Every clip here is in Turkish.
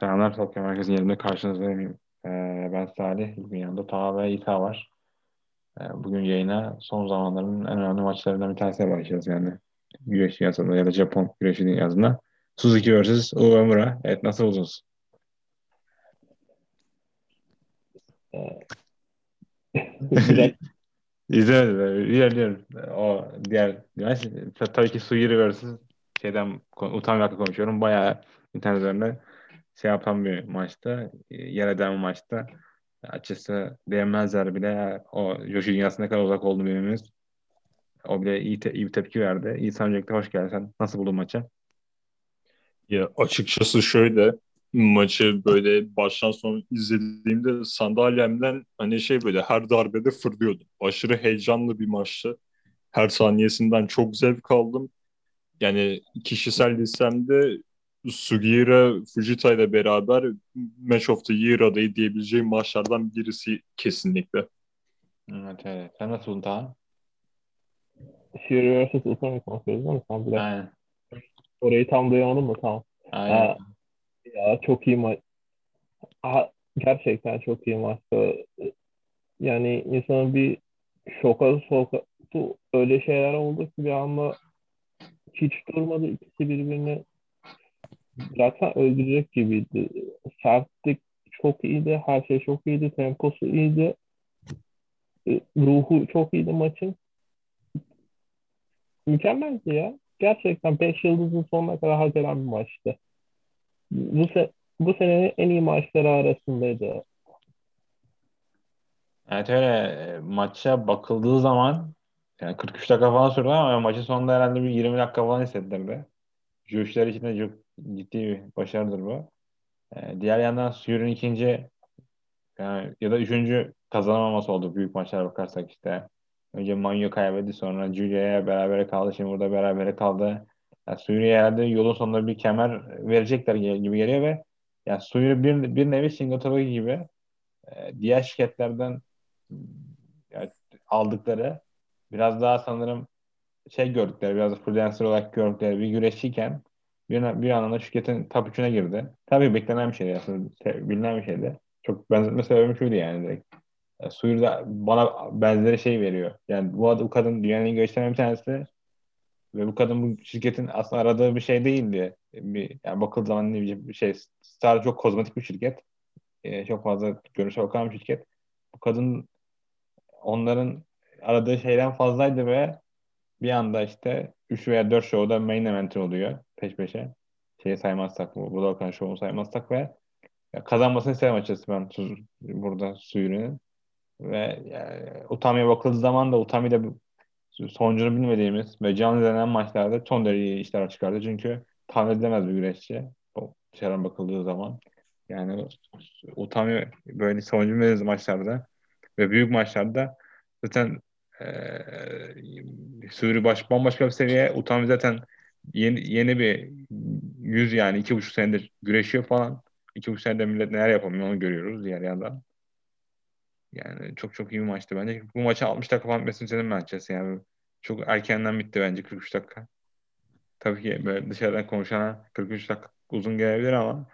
Selamlar Tokyo Merkez'in yerinde karşınızdayım. Ee, ben Salih. Bugün yanımda Taha ve İta var. Ee, bugün yayına son zamanların en önemli maçlarından bir tanesine başlayacağız yani. Güreş dünyasında ya da Japon güreşi dünyasında. Suzuki vs. Uemura. Evet nasıl buldunuz? Direkt İzlemedim. İlerliyorum. O diğer tabii ki Suyuri vs. şeyden hakkında konuşuyorum. Bayağı internet üzerinde şey yapan bir maçta. Yer eden bir maçta. Açıkçası değmezler bile o Joshi dünyasına kadar uzak oldu birimiz. O bile iyi, te- iyi bir tepki verdi. İyi öncelikle hoş geldin. Sen nasıl buldun maçı? ya açıkçası şöyle maçı böyle baştan sona izlediğimde sandalyemden hani şey böyle her darbede fırlıyordum. Aşırı heyecanlı bir maçtı. Her saniyesinden çok zevk aldım. Yani kişisel listemde Sugiura Fujita ile beraber Match of the Year adayı diyebileceğim maçlardan birisi kesinlikle. Evet, evet. Sen nasıl buldun? Fury vs. Utami konuşuyoruz değil mi? Tam dakika. Aynen. Orayı tam duyamadım da tamam. Aynen. Ha, ya çok iyi maç. Gerçekten çok iyi maçtı. Yani insanın bir şoka soka öyle şeyler oldu ki bir anda hiç durmadı. İkisi birbirini zaten öldürecek gibiydi. Sertlik çok iyiydi. Her şey çok iyiydi. Temposu iyiydi. E, Ruhu çok iyiydi maçın. Mükemmeldi ya. Gerçekten 5 yıldızın sonuna kadar hak eden bir maçtı. Bu, se bu senenin en iyi maçları arasındaydı. Evet öyle maça bakıldığı zaman yani 43 dakika falan sürdü ama maçın sonunda herhalde bir 20 dakika falan hissettirdi. Juşlar için de çok ciddi bir başarıdır bu. Ee, diğer yandan Suyur'un ikinci yani, ya da üçüncü kazanamaması oldu büyük maçlara bakarsak işte. Önce Manyo kaybetti sonra Julia'ya berabere kaldı. Şimdi burada berabere kaldı. Yani Suyur'u herhalde yolun sonunda bir kemer verecekler gibi geliyor ve yani Suyur'u bir, bir nevi Singapur gibi e, diğer şirketlerden yani aldıkları biraz daha sanırım şey gördükleri biraz da freelancer olarak gördükleri bir güreşçiyken bir, bir anlamda şirketin top 3'üne girdi. Tabii beklenen bir şeydi aslında. Bilinen bir şeydi. Çok benzetme sebebim şuydu yani direkt. E, Suyur da bana benzeri şey veriyor. Yani bu, bu kadın dünyanın en güreşlerinden bir tanesi ve bu kadın bu şirketin aslında aradığı bir şey değildi. Bir, yani bakıldığı zaman ne bileyim bir şey. Sadece çok kozmetik bir şirket. E, çok fazla görünüşe bakan bir şirket. Bu kadın onların aradığı şeyden fazlaydı ve bir anda işte 3 veya 4 show'da main event oluyor peş peşe. Şeyi saymazsak bu Budokan show'u saymazsak ve kazanmasını isterim açıkçası ben su, burada Suyuri'nin. Ve yani, Utami'ye bakıldığı zaman da Utami de sonucunu bilmediğimiz ve canlı izlenen maçlarda son derece işler çıkardı. Çünkü tahmin edilemez bir güreşçi. O dışarıdan bakıldığı zaman. Yani Utami böyle sonucu bilmediğimiz maçlarda ve büyük maçlarda zaten ee, Suri baş, bambaşka bir seviye. Utami zaten yeni, yeni bir yüz yani iki buçuk senedir güreşiyor falan. İki buçuk senede millet neler yapamıyor onu görüyoruz diğer yandan. Yani çok çok iyi bir maçtı bence. Bu maçı 60 dakika falan bitmesini istedim ben açıkçası. Yani çok erkenden bitti bence 43 dakika. Tabii ki böyle dışarıdan konuşana 43 dakika uzun gelebilir ama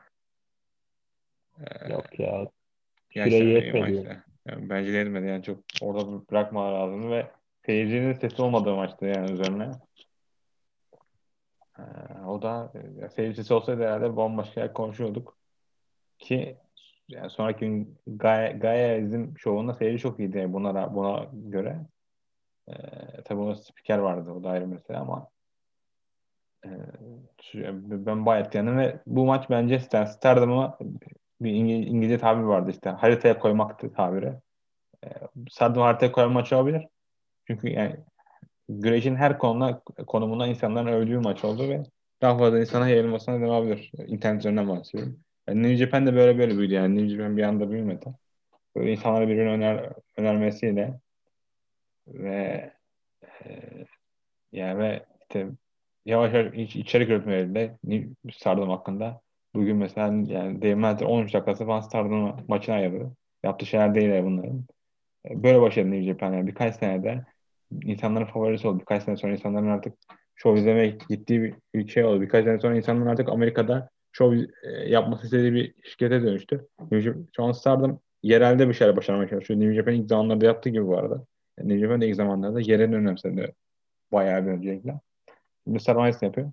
Yok ya. Süre yetmedi. Yani bence de etmedi yani çok orada bırakmalar lazım ve seyircinin sesi olmadığı maçtı yani üzerine. Ee, o da ya, seyirci sesi olsaydı herhalde bambaşka konuşuyorduk. Ki yani sonraki gün Gaia izin şovunda seyirci çok iyiydi buna, buna göre. Ee, tabii onun spiker vardı o da ayrı mesele ama e, ben bayağı etkilendim ve bu maç bence Stardum'a bir İngiliz, İngilizce tabir vardı işte haritaya koymaktı tabiri. E, Stardum haritaya koyma maçı olabilir. Çünkü yani güreşin her konuna konumunda insanların övdüğü maç oldu ve daha fazla insana yayılmasına devam edebilir. İnternet üzerinden bahsediyorum. Yani New Japan de böyle böyle büyüdü yani. New Japan bir anda büyümedi. Böyle insanlara birbirine öner, önermesiyle ve e, yani ve işte yavaş yavaş iç, içerik üretmeleriyle Stardom hakkında bugün mesela yani Dave Meltzer 13 dakikası falan Stardom maçına ayırdı. Yaptığı şeyler değil bunların. E, böyle başladı New Japan yani birkaç senede insanların favorisi oldu. Birkaç sene sonra insanların artık show izlemeye gittiği bir şey oldu. Birkaç sene sonra insanların artık Amerika'da şov e, yapması istediği bir şirkete dönüştü. Şu an Stardom yerelde bir şeyler başarmaya çalışıyor. New Japan ilk zamanlarda yaptığı gibi bu arada. New Japan ilk zamanlarda yerini önemsedi. Bayağı bir öncelikle. Şimdi Stardom yapıyor.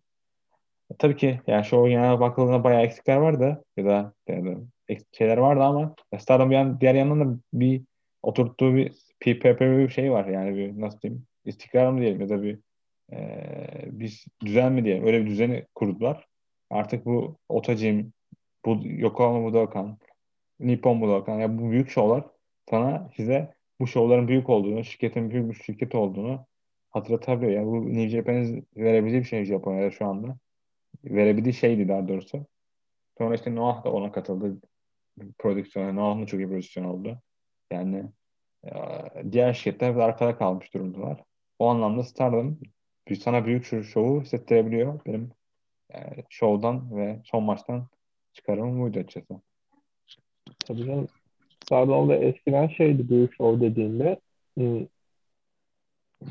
Tabii ki yani şu genel bakıldığında bayağı eksikler vardı ya da yani eksik şeyler vardı ama Stardom bir yan, diğer yandan da bir oturttuğu bir PPP bir şey var yani bir nasıl diyeyim istikrar mı diyelim ya da bir e, bir düzen mi diyelim öyle bir düzeni kurdular. Artık bu Otacim, bu Yokohama Budokan, Nippon Budokan yani bu büyük şovlar sana size bu şovların büyük olduğunu, şirketin büyük bir şirket olduğunu hatırlatabiliyor. Yani bu New Japan'ın verebildiği bir şey Japonya'da şu anda. Verebildiği şeydi daha doğrusu. Sonra işte Noah da ona katıldı. Prodüksiyona. Noah'ın çok iyi prodüksiyon oldu. Yani diğer şirketler arkada kalmış durumdalar. O anlamda Stardom sana büyük şovu hissettirebiliyor. Benim yani şovdan ve son maçtan çıkarımım buydu açıkçası. Tabii canım. Stardom'da eskiden şeydi büyük şov dediğinde hmm,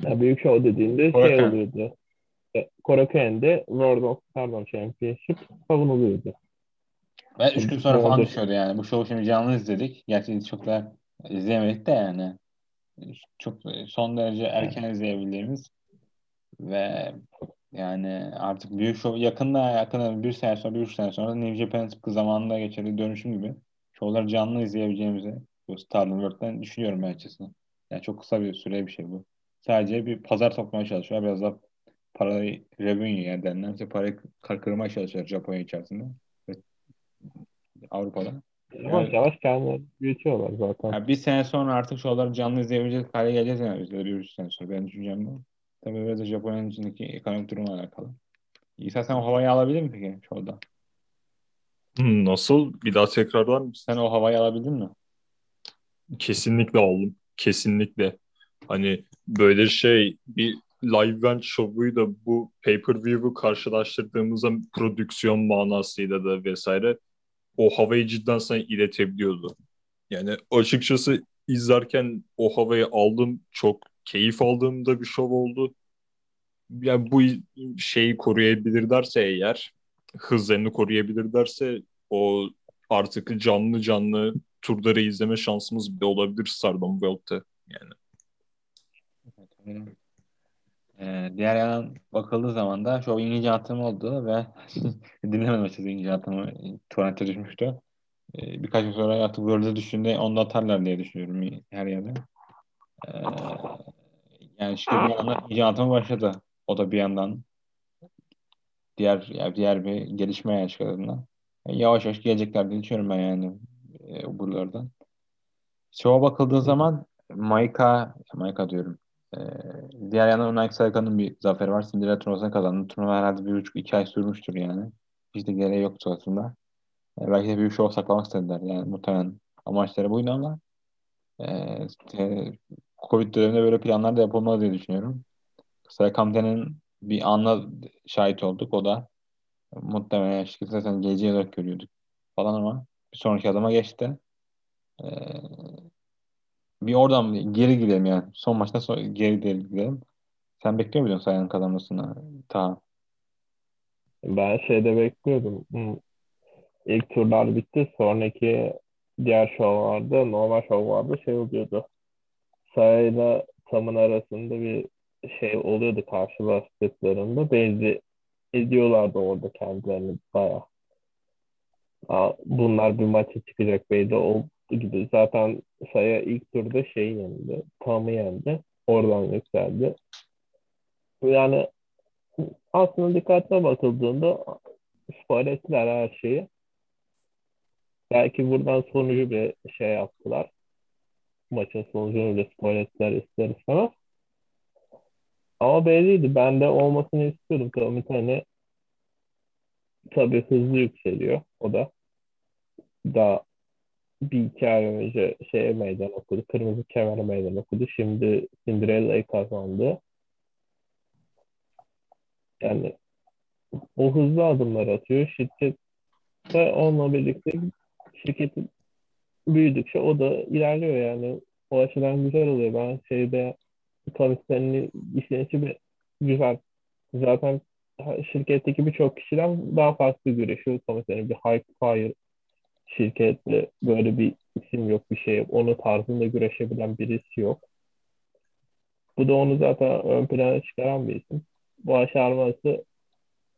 yani büyük şov dediğinde Korakan. şey oluyordu. Korakuen'de World of Stardom Championship savunuluyordu. Ve üç gün sonra falan düşüyordu yani. Bu şovu şimdi canlı izledik. Gerçi çok da izleyemedik de yani. Çok son derece erken izleyebildiğimiz ve yani artık büyük şov yakında yakında bir sene sonra bir üç sene sonra New Japan tıpkı zamanında geçerli dönüşüm gibi şovları canlı izleyebileceğimizi bu Stardom World'den düşünüyorum ben açısından. Yani çok kısa bir süre bir şey bu. Sadece bir pazar toplamaya çalışıyor. Biraz da parayı revenue yani denilen işte parayı kırmaya çalışıyor Japonya içerisinde. Ve Avrupa'da. Yavaş yani, yavaş kendileri büyütüyorlar zaten. Yani bir sene sonra artık şovları canlı izleyebilecek hale geleceğiz yani biz de bir üç sene sonra. Benim düşüncem bu. Tabii biraz da Japonya'nın içindeki ekonomik durumla alakalı. İsa sen o havayı alabilir mi peki şurada? Hmm, nasıl? Bir daha tekrarlar mısın? Sen o havayı alabildin mi? Kesinlikle aldım. Kesinlikle. Hani böyle şey bir live event şovuyla bu pay-per-view'u karşılaştırdığımızda prodüksiyon manasıyla da vesaire o havayı cidden sana iletebiliyordu. Yani açıkçası izlerken o havayı aldım. Çok keyif aldığım da bir şov oldu. Yani bu şeyi koruyabilirlerse eğer, hızlarını koruyabilirlerse o artık canlı canlı turları izleme şansımız bile olabilir Stardom World'te yani. Ee, diğer yandan bakıldığı zaman da şu İngilizce atım oldu ve dinlemedim açıkçası İngilizce atımı torrente düşmüştü. Ee, birkaç gün sonra artık World'e düşündüğünde onu da atarlar diye düşünüyorum her yerde. Ee, yani işte bir yandan iyice atımı başladı. O da bir yandan diğer yani diğer bir gelişme yaşadığında. Yani yavaş yavaş gelecekler diye düşünüyorum ben yani e, buralardan. Şova bakıldığı zaman Maika, Maika diyorum. Ee, diğer yandan Unai Saika'nın bir zaferi var. Cinderella turnuvasını kazandı. Turnuva herhalde bir buçuk iki ay sürmüştür yani. Hiç de gereği yoktu aslında. Ee, belki de büyük show saklamak istediler. Yani muhtemelen amaçları buydu ama e, Covid döneminde böyle planlar da yapılmalı diye düşünüyorum. Serkamte'nin bir anla şahit olduk. O da muhtemelen şirketi zaten geleceği olarak görüyorduk falan ama bir sonraki adıma geçti. Ee, bir oradan geri gidelim yani. Son maçta so geri gidelim. Sen bekliyor muydun Sayın kazanmasını? Ta. Ben şeyde bekliyordum. İlk turlar bitti. Sonraki diğer şovlarda, normal şovlarda şey oluyordu. Sayıyla Tam'ın arasında bir şey oluyordu karşılaştıklarında. Benzi ediyorlardı orada kendilerini bayağı. Bunlar bir maça çıkacak belli oldu gibi. Zaten Saya ilk turda şey yendi. Tam'ı yendi. Oradan yükseldi. Yani aslında dikkatine bakıldığında spoil ettiler her şeyi. Belki buradan sonucu bir şey yaptılar. Maçın sonucunu bile spoil ettiler ister istemez. Ama belliydi. Ben de olmasını istiyordum. Tabii hani tabii hızlı yükseliyor o da. Daha bir iki ay önce şeye meydan okudu. Kırmızı kemere meydan okudu. Şimdi Cinderella'yı kazandı. Yani o hızlı adımlar atıyor. Şirket de onunla birlikte şirketin büyüdükçe o da ilerliyor yani. O açıdan güzel oluyor. Ben şeyde işin içi bir güzel. Zaten şirketteki birçok kişiden daha farklı güreşiyor. Komitenin bir high fire şirketle böyle bir isim yok bir şey yok. Onun tarzında güreşebilen birisi yok. Bu da onu zaten ön plana çıkaran bir isim. Başarması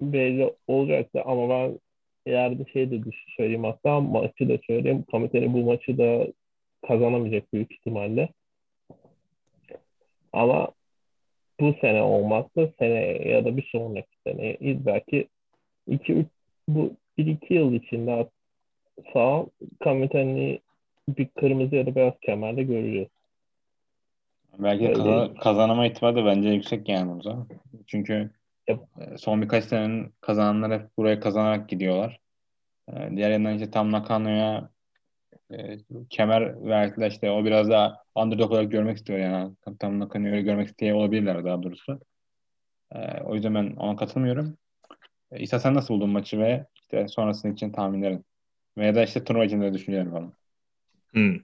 belli olacaktı ama ben ileride şey de söyleyeyim hatta maçı da söyleyeyim. Komiteli bu maçı da kazanamayacak büyük ihtimalle. Ama bu sene olmazsa sene ya da bir sonraki sene belki 2 3 bu 1 2 yıl içinde sağ Kamitani bir kırmızı ya da beyaz kemerle göreceğiz. Belki kazan, kazanama ihtimali de bence yüksek yani burada. Çünkü Yep. son birkaç senenin kazananları hep buraya kazanarak gidiyorlar. Ee, diğer yandan işte Tam Nakano'ya e, kemer verdiler işte o biraz daha underdog olarak görmek istiyor yani. Tam Nakano'yu öyle görmek isteyen olabilirler daha doğrusu. E, o yüzden ben ona katılmıyorum. E, İsa sen nasıl buldun maçı ve işte sonrasının için tahminlerin? Veya da işte turnuva için de düşüncelerin falan. Hmm.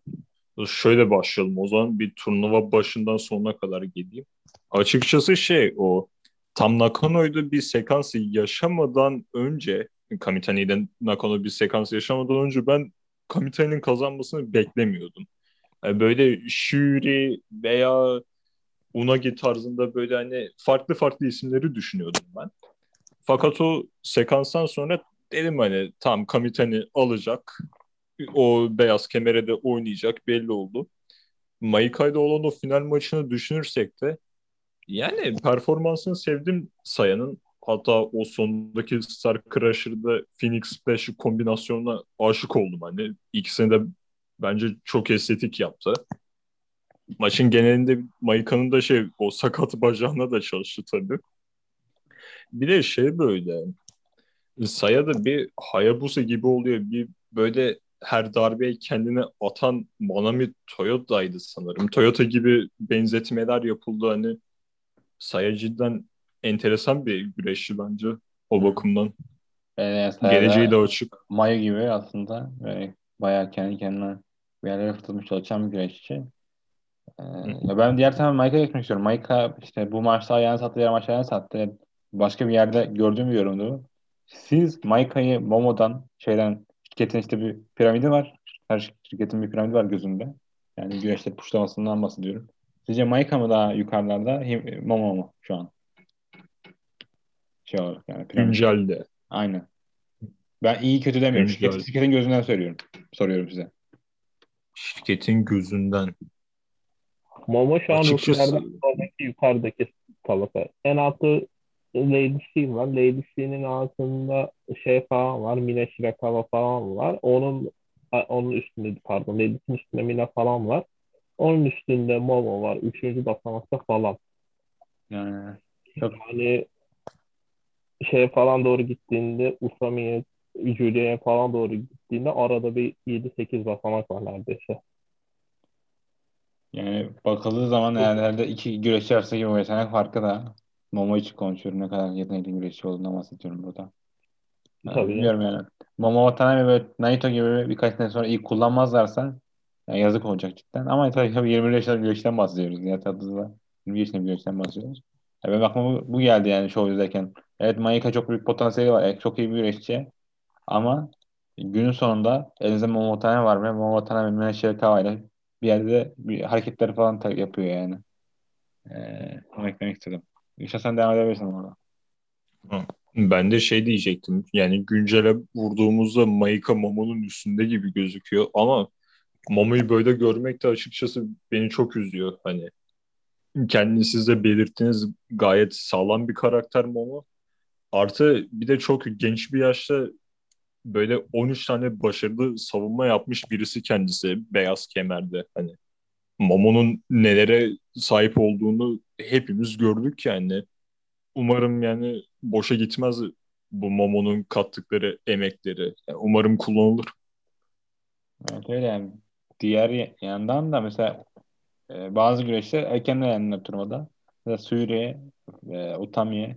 Şöyle başlayalım o zaman bir turnuva başından sonuna kadar geleyim. Açıkçası şey o tam Nakano'ydu bir sekansı yaşamadan önce Kamitani'den Nakano bir sekans yaşamadan önce ben Kamitani'nin kazanmasını beklemiyordum. Yani böyle Shuri veya Unagi tarzında böyle hani farklı farklı isimleri düşünüyordum ben. Fakat o sekanstan sonra dedim hani tam Kamitani alacak. O beyaz kemere de oynayacak belli oldu. Maikai'de olan o final maçını düşünürsek de yani performansını sevdim Saya'nın. Hatta o sondaki Star Crusher'da Phoenix Splash kombinasyonuna aşık oldum. Hani ikisini de bence çok estetik yaptı. Maçın genelinde Maika'nın da şey o sakat bacağına da çalıştı tabii. Bir de şey böyle Saya da bir Hayabusa gibi oluyor. Bir böyle her darbeyi kendine atan Manami Toyota'ydı sanırım. Toyota gibi benzetmeler yapıldı. Hani Saya cidden enteresan bir güreşçi bence o bakımdan. Yani Geleceği de açık. Mayo gibi aslında böyle bayağı kendi kendine bir yerlere fırlatmış çalışan bir güreşçi. Ee, ya ben diğer tarafa Maika'ya geçmek istiyorum. Maika işte bu maçta ayağını sattı, diğer maçta ayağını sattı. Başka bir yerde gördüğüm bir yorumdu. Siz Maika'yı Momo'dan şeyden şirketin işte bir piramidi var. Her şirketin bir piramidi var gözünde. Yani güneşte puşlamasından bahsediyorum. Sizce Maika mı daha yukarılarda, Momo mu şu an? Şey olarak yani. Piramid. Güncelde. Aynen. Ben iyi kötü demiyorum. Şirket, şirketin gözünden söylüyorum. Soruyorum size. Şirketin gözünden. Momo şu an Açıkçası... yukarıdaki tabaka. En altı Lady C var. Lady C'nin altında şey falan var. Mina Shirakawa falan var. Onun onun üstünde pardon Lady C'nin üstünde Mina falan var. Onun üstünde Momo var. Üçüncü basamakta falan. Yani çok... Yani şey falan doğru gittiğinde Usami'ye Julia'ya falan doğru gittiğinde arada bir 7-8 basamak var neredeyse. Yani bakıldığı zaman herhalde iki güreşçi arasındaki bu yetenek farkı da Momo için konuşuyorum. Ne kadar yetenekli güreşçi olduğundan bahsediyorum burada. Tabii. Bilmiyorum yani. Momo Watanabe ve Naito gibi birkaç sene sonra iyi kullanmazlarsa yani yazık olacak cidden. Ama tabii, tabii 20 yaşında bir güreşten bahsediyoruz. Diğer tarafta 20 yaşında bir güreşten bahsediyoruz. Yani benim aklıma bu, bu geldi yani show izlerken. Evet Mayika çok büyük potansiyeli var. Evet, çok iyi bir güreşçi. Ama günün sonunda elinizde Momo Watanabe var ve Momo Watanabe Mina Shirakawa ile bir yerde bir hareketler falan yapıyor yani. Ee, onu eklemek istedim. İşte sen devam edebilirsin orada. Ben de şey diyecektim. Yani güncele vurduğumuzda Maika Momo'nun üstünde gibi gözüküyor ama Momo'yu böyle görmek de açıkçası beni çok üzüyor. Hani kendini siz de belirttiniz gayet sağlam bir karakter Momo. Artı bir de çok genç bir yaşta böyle 13 tane başarılı savunma yapmış birisi kendisi beyaz kemerde. Hani Momo'nun nelere sahip olduğunu hepimiz gördük yani. Umarım yani boşa gitmez bu Momo'nun kattıkları emekleri. Yani umarım kullanılır. Evet öyle yani. Diğer yandan da mesela e, bazı güreşler erken elendiler turnuvada. Mesela Suri, e, Utami,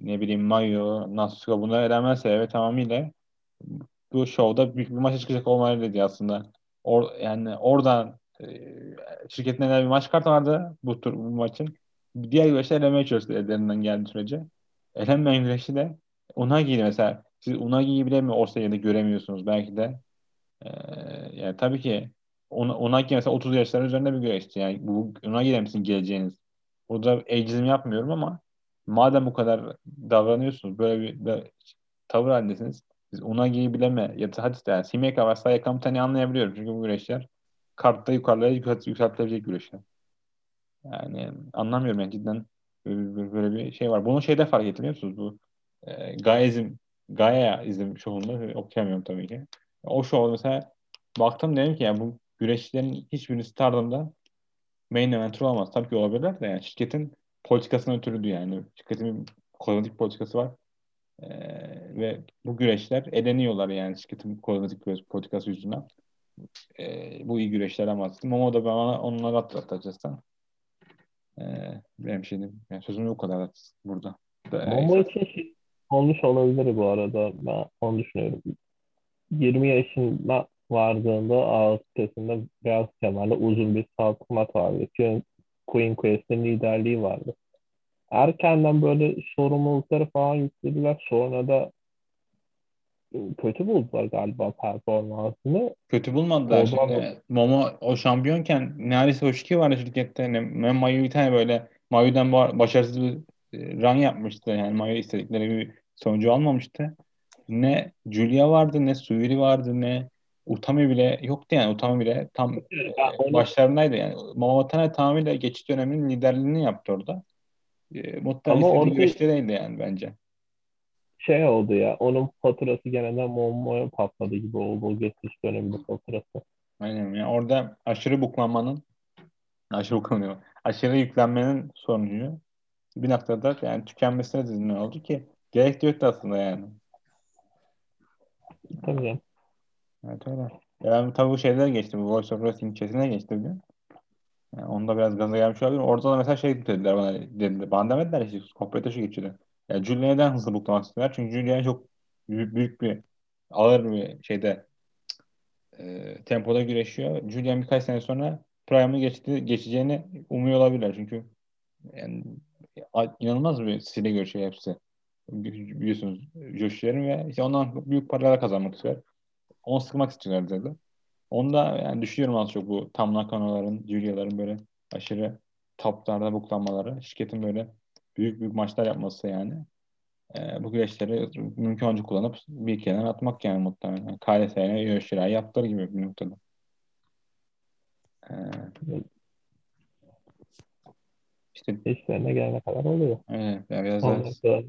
ne bileyim Mayo, Nasuka bunlar elenmezse evet tamamıyla bu şovda büyük bir maça çıkacak olmaları dedi aslında. Or, yani oradan e, şirketin bir maç kartı vardı bu tur bu maçın. Diğer güreşler elemeye çalıştı ellerinden geldiği sürece. elenmeyen güreşçi de Unagi'yi mesela siz Unagi'yi bile mi o seviyede göremiyorsunuz belki de. Ee, yani tabii ki Unagi mesela 30 yaşların üzerinde bir güreşçi. Yani bu Unagi'de misin geleceğiniz? Burada ageizm yapmıyorum ama madem bu kadar davranıyorsunuz böyle bir, bir tavır halindesiniz. Siz Unagi'yi bileme ya da hadi yani Simeka ve Sayakamtani anlayabiliyorum. Çünkü bu güreşler kartta yukarılara yükselt, yükseltilebilecek güreşler. Yani anlamıyorum yani cidden böyle, bir şey var. Bunu şeyde fark ettim biliyor musunuz? Bu e, Gaezim Gaia izim şovunda okuyamıyorum tabii ki. O şov mesela baktım dedim ki yani bu güreşçilerin hiçbirini Stardom'da main eventer olamaz. Tabii ki olabilirler de yani şirketin politikasına ötürüdü yani. Şirketin kozmetik politikası var. Ee, ve bu güreşler eleniyorlar yani şirketin kozmetik politikası yüzünden. Ee, bu iyi güreşlerden bahsettim. Momo da bana onları atlatacağız. Ee, benim şeyim, yani sözüm bu kadar burada. Momo için şey olmuş olabilir bu arada. Ben onu düşünüyorum. 20 yaşında vardığında ağız sitesinde beyaz kemerle uzun bir saltık mat vardı. Queen Quest'in liderliği vardı. Erkenden böyle sorumlulukları falan yüklediler. Sonra da kötü buldular galiba performansını. Kötü bulmadılar. Oradan Şimdi Momo o şampiyonken neredeyse o şiki vardı şirkette. Ne, Mayu bir tane böyle Mayu'dan başarısız bir e, run yapmıştı. Yani Mayu istedikleri bir sonucu almamıştı. Ne Julia vardı, ne Suiri vardı, ne Utami bile yoktu yani. Utami bile tam e, başlarındaydı yani. Momotan'a tamamıyla geçiş döneminin liderliğini yaptı orada. E, Muhtemelen orada- güreşte değildi yani bence. Şey oldu ya onun faturası genelde Momo'ya patladı gibi oldu o geçiş döneminde faturası. Aynen yani orada aşırı buklanmanın aşırı buklanıyor. Aşırı yüklenmenin sonucu bir noktada yani tükenmesine neden oldu ki gerek de yoktu aslında yani. Tabii. Evet öyle. Ya ben tabii bu şeyler geçtim. Bu Voice of Wrestling chatine geçti bugün. Yani onda biraz gaza gelmiş olabilir. Orada da mesela şey dediler bana dediler. Bana demediler işte komple şu geçiyor. Ya Julia neden hızlı buklamak istiyorlar? Çünkü Julia çok büyük, büyük bir ağır bir şeyde e, tempoda güreşiyor. Julian birkaç sene sonra Prime'ı geçti, geçeceğini umuyor olabilirler. Çünkü yani inanılmaz bir stile görüşüyor hepsi. Bi- Biliyorsunuz Josh'lerin ve işte ondan büyük paralar kazanmak istiyor. Onu sıkmak istiyorlar dedi. Onda yani düşünüyorum az çok bu Tam Nakano'ların, Julia'ların böyle aşırı toplarda buklanmaları, şirketin böyle büyük büyük maçlar yapması yani. Ee, bu güreşleri mümkün önce kullanıp bir kenara atmak yani muhtemelen. Yani KLS'ye Yoshira'yı yaptığı gibi bir noktada. Ee, işte İşlerine gelene kadar oluyor. evet, yani biraz da,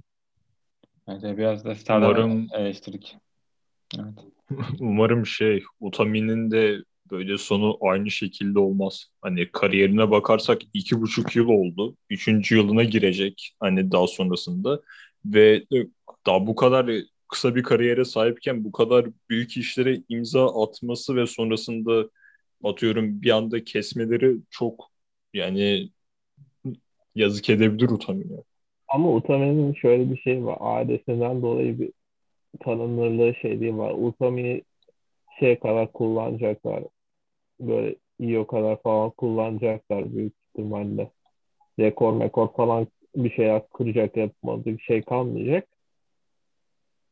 evet, biraz da Star'dan Umarım- eleştirdik. Evet. Umarım şey Utami'nin de böyle sonu aynı şekilde olmaz. Hani kariyerine bakarsak iki buçuk yıl oldu. Üçüncü yılına girecek hani daha sonrasında. Ve daha bu kadar kısa bir kariyere sahipken bu kadar büyük işlere imza atması ve sonrasında atıyorum bir anda kesmeleri çok yani yazık edebilir Utami'ye. Ama Utami'nin şöyle bir şey var. Ailesinden dolayı bir tanınırlığı şeyliği var. Utami'yi şey kadar kullanacaklar. Böyle iyi o kadar falan kullanacaklar büyük ihtimalle. Rekor mekor falan bir şey kıracak yapmadığı bir şey kalmayacak.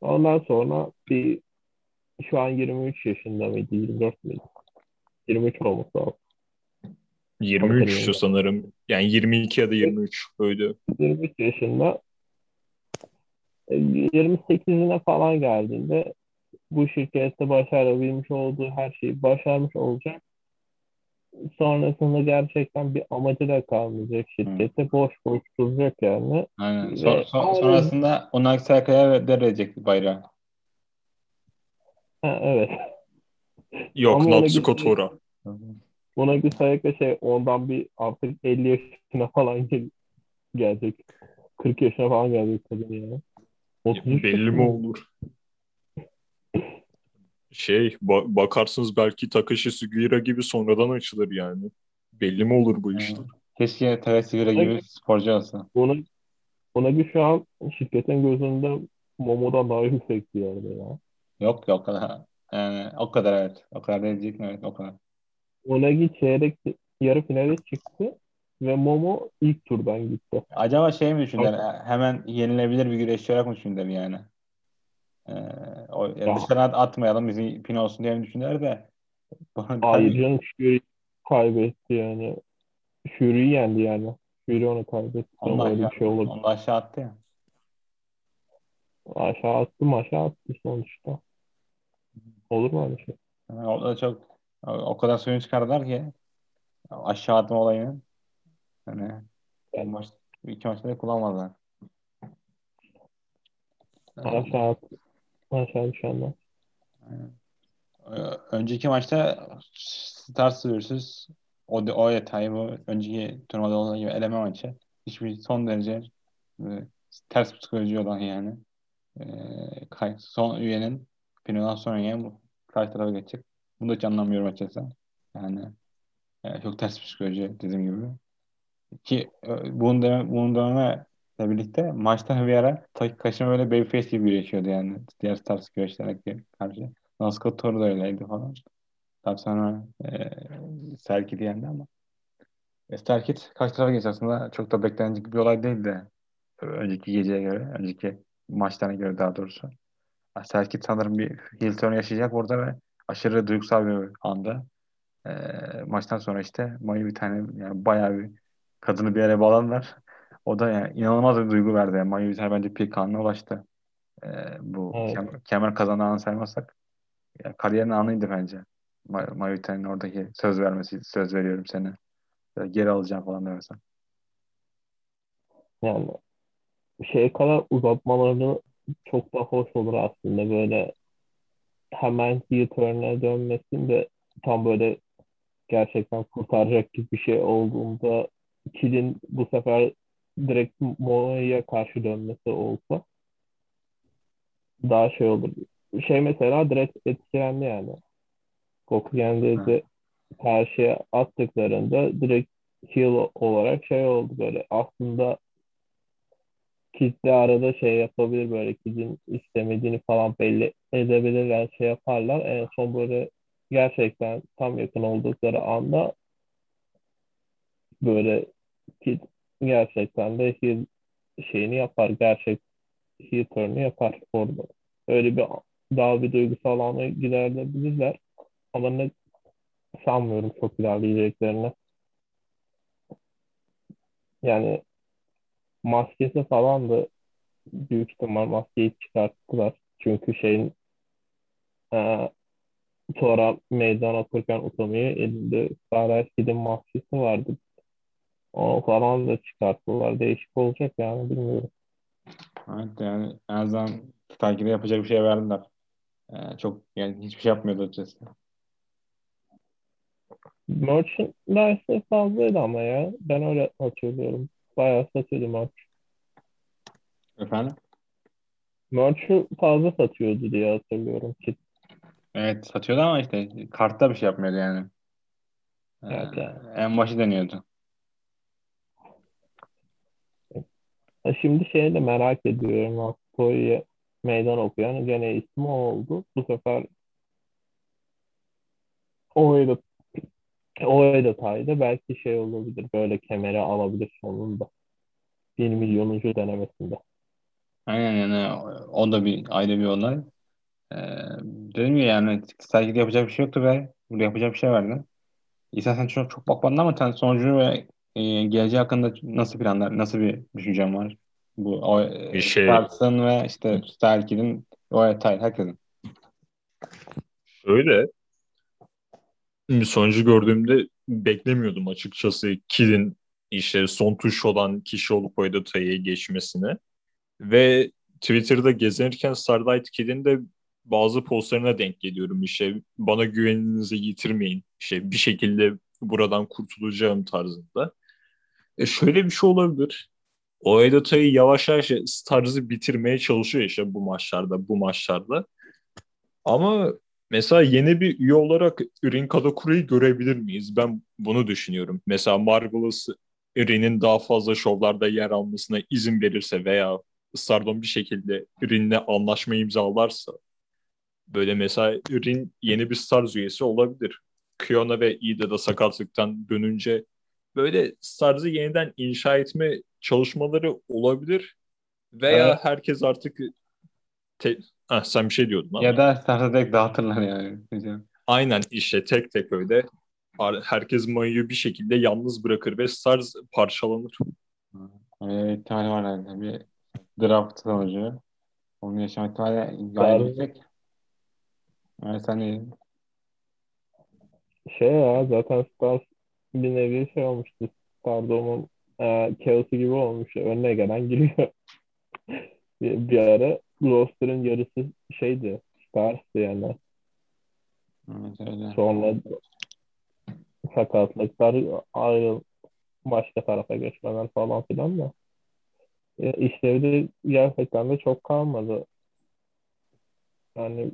Ondan sonra bir şu an 23 yaşında mıydı? 24 müydü? 23 olması lazım. 23 Hatırlıyorum. şu sanırım. Yani 22 ya da 23 öyle. 23 yaşında e, 28'ine falan geldiğinde bu şirkette başarabilmiş olduğu her şeyi başarmış olacak. Sonrasında gerçekten bir amacı da kalmayacak şirkette. Boş boş duracak yani. Aynen. Ve- Son- son- sonrasında Onaki Saka'ya devredecek bayrağı. Ha, evet. Yok. Tora. Buna bir sayıkla şey ondan bir artık 50 yaşına falan gel- gelecek. 40 yaşına falan gelecek kadın yani. 33 Belli mi olur? Şey ba- bakarsınız belki Takashi Sugiura gibi sonradan açılır yani. Belli mi olur bu işler? Keşke Tagasigura gibi Evet. sporcu olsa. Buna, buna bir şu an şirketin gözünde Momo'dan daha yüksek bir yerde ya. Yok ya o kadar. Yani o kadar evet. O kadar değil diyecek? Evet o kadar. Onagi çeyrek yarı finale çıktı. ve Momo ilk turdan gitti. Acaba şey mi düşündüler? Hemen yenilebilir bir güreşçi olarak mı düşündüler yani? Ee, o, yani Ya. dışarı at- atmayalım bizi pin olsun diye düşündüler de. Hayır canım Fury kaybetti yani. Fury'yi yendi yani. Fury onu kaybetti. Onu Öyle aşağı, bir şey olur. onu aşağı attı ya. Aşağı attım aşağı attı sonuçta. Olur mu öyle şey? Yani o da çok o, kadar suyunu çıkardılar ki aşağı atma olayını. Hani bu maç, iki maçta da kullanmadılar. Aşağı attı. Aşağı düşenler. Ee, Önceki maçta Stars vs. O, o detayı bu önceki turnuvada olduğu gibi eleme maçı. Hiçbir son derece e, ters psikoloji olan yani. E, kay- son üyenin Pino'dan sonra yani bu karşı tarafa geçecek. Bunu da hiç anlamıyorum açıkçası. Yani e, çok ters psikoloji dediğim gibi. Ki e, bunun deme, bunun dememle birlikte maçtan bir ara Taki Kaşıma böyle babyface gibi yaşıyordu yani. Diğer Stars güreşlere karşı. Nasco Toru da öyleydi falan. Daha sonra e, Serkit yendi ama e, Serkit karşı tarafa geçti aslında çok da beklenecek bir olay değildi. Önceki geceye göre, önceki maçlarına göre daha doğrusu. Serkit sanırım bir heel turn yaşayacak orada ve aşırı duygusal bir anda. E, maçtan sonra işte Mayu bir tane yani bayağı bir kadını bir yere bağladılar. O da yani inanılmaz bir duygu verdi. Yani Mayu tane bence peak anına ulaştı. E, bu Evet. kemer, kemer kazanan anı saymazsak ya, kariyerin anıydı bence. Ma- Mayute'nin oradaki söz vermesi, söz veriyorum seni. Geri alacağım falan demesen. Yani şey kadar uzatmaları çok da hoş olur aslında böyle hemen heel turn'e dönmesin de tam böyle gerçekten kurtaracak gibi bir şey olduğunda Kid'in bu sefer direkt Momo'ya karşı dönmesi olsa daha şey olur. Şey mesela direkt etkilendi yani. Gokugen'de de karşıya attıklarında direkt heel olarak şey oldu böyle. Aslında Kid'le arada şey yapabilir böyle Kid'in istemediğini falan belli edebilirler şey yaparlar. En son böyle gerçekten tam yakın oldukları anda böyle Kid gerçekten de heel şeyini yapar. Gerçek heel turn'u yapar orada. Öyle bir daha bir duygusal ana giderebilirler. Ama ne sanmıyorum çok ilerleyeceklerini. Yani maskesi falan da büyük ihtimal maskeyi çıkarttılar. Çünkü şeyin e, sonra meydan okurken Utami'ye elinde Sarah Kid'in maskesi vardı. O falan da çıkarttılar. Değişik olacak yani bilmiyorum. Evet yani en azından takipte yapacak bir şey verdiler. Ee, çok yani hiçbir şey yapmıyordu açıkçası. Merchandise fazlaydı ama ya. Ben öyle hatırlıyorum. Bayağı satıyordu merch. Efendim? Merch'ü fazla satıyordu diye hatırlıyorum ki. Evet satıyordu ama işte kartta bir şey yapmıyordu yani. Ee, Evet, yani. en başı deniyordu. Ha, Şimdi şeyi de merak ediyorum. Nasco'ya meydan okuyan gene ismi o oldu. Bu sefer O'ya da O'ya da taydı. Belki şey olabilir. Böyle kemeri alabilir sonunda. 1 milyonuncu denemesinde. Aynen yani o, o da bir ayrı bir olay. Ee, dedim ya yani sergide yapacak bir şey yoktu ve burada yapacak bir şey vardı. İsa sen çok çok bakmadın ama sen sonucu ve e, geleceği hakkında nasıl planlar, nasıl bir düşüncen var? Bu o, e, Bir şey- Stars'ın ve işte Starkey'nin o detay herkesin. Öyle. Sonucu gördüğümde beklemiyordum açıkçası Kid'in işte son tuş olan kişi olup o detayı geçmesini. Ve Twitter'da gezerken Starlight Kid'in de bazı postlarına denk geliyorum işte bana güveninizi yitirmeyin işte bir şekilde buradan kurtulacağım tarzında. E şöyle bir şey olabilir. O detayı yavaş yavaş Stars'ı bitirmeye çalışıyor işte bu maçlarda bu maçlarda. Ama mesela yeni bir üye olarak Rin Kadakura'yı görebilir miyiz? Ben bunu düşünüyorum. Mesela Marvelous Rin'in daha fazla şovlarda yer almasına izin verirse veya Stardom bir şekilde Rin'le anlaşma imzalarsa böyle mesela Rin yeni bir Stars üyesi olabilir. Kiona ve Ida da sakatlıktan dönünce böyle Stars'ı yeniden inşa etme çalışmaları olabilir. Veya Evet. herkes artık te... ha, sen bir şey diyordun ama. Ya da Stars'ı direkt dağıtırlar yani. Aynen işte tek tek öyle. Herkes Mayu'yu bir şekilde yalnız bırakır ve Stars parçalanır. Bir ihtimal var herhalde. Bir draft sonucu. Onu yaşama ihtimali gayet yüksek. Evet sen de Şey ya zaten Stars bir nevi şey olmuştu. Stardom'un e, Chaos'u gibi olmuş. Önüne gelen giriyor. bir, bir ara roster'ın yarısı şeydi. Stars'tı yani. Evet öyle. Sonra sakatlıklar ayrı başka tarafa geçmeler falan filan da. E, işlevi de gerçekten de çok kalmadı. Yani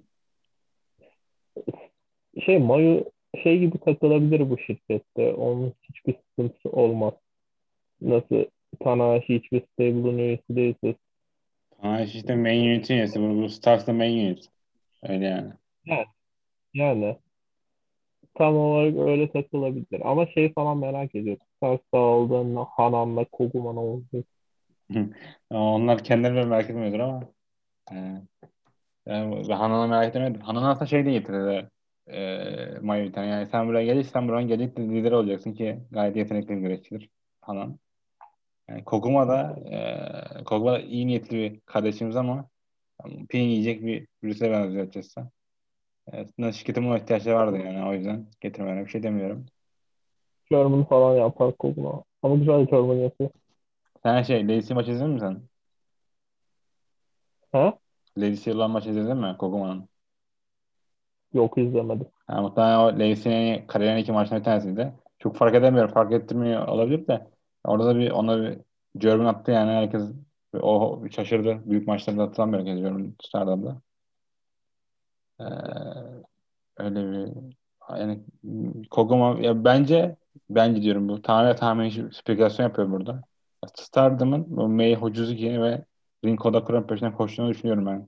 şey Mayu şey gibi takılabilir bu şirkette. Onun hiçbir sıkıntısı olmaz. Nasıl Tanahashi hiçbir stable'ın üyesi değilse Ha işte main unit'in üyesi. Bu, bu Stars da main unit. Öyle yani. yani tam olarak öyle takılabilir. Ama şey falan merak ediyorum. Stars dağıldığında Hanan'la Koguma ne olacak? Onlar kendileri merak etmiyordur ama. E, yani ben Hanan'ı merak etmedim. Hanan aslında şey de getirdi. E, Mayu bir tane. Yani sen buraya gelirsen buranın gelecek lider olacaksın ki gayet yetenekli bir güreşçidir Hanan. Yani Koguma da e, Koguma da iyi niyetli bir kardeşimiz ama yani pin yiyecek bir birisine benziyor açıkçası. Evet, şirketin buna ihtiyaçları vardı yani o yüzden getirmene bir şey demiyorum. German falan yapar Koguma. Ama güzel German yapıyor. Sen şey Lacey maçı izledin mi sen? Ha? Lacey olan maçı izledin mi Koguma'nın? Yok izlemedim. Yani muhtemelen o Lacey'nin kariyerin iki maçından bir tanesiydi. Çok fark edemiyorum. Fark ettirmiyor olabilir de. Orada da bir ona bir German attı yani herkes o şaşırdı. Büyük maçlarda atılan bir herkes German Star'da. Ee, öyle bir yani Koguma ya bence bence diyorum bu tamamen tamamen spekülasyon yapıyor burada. Stardom'un bu Mei Hocuzuki ve Rinko Odakura'nın peşinden koştuğunu düşünüyorum ben.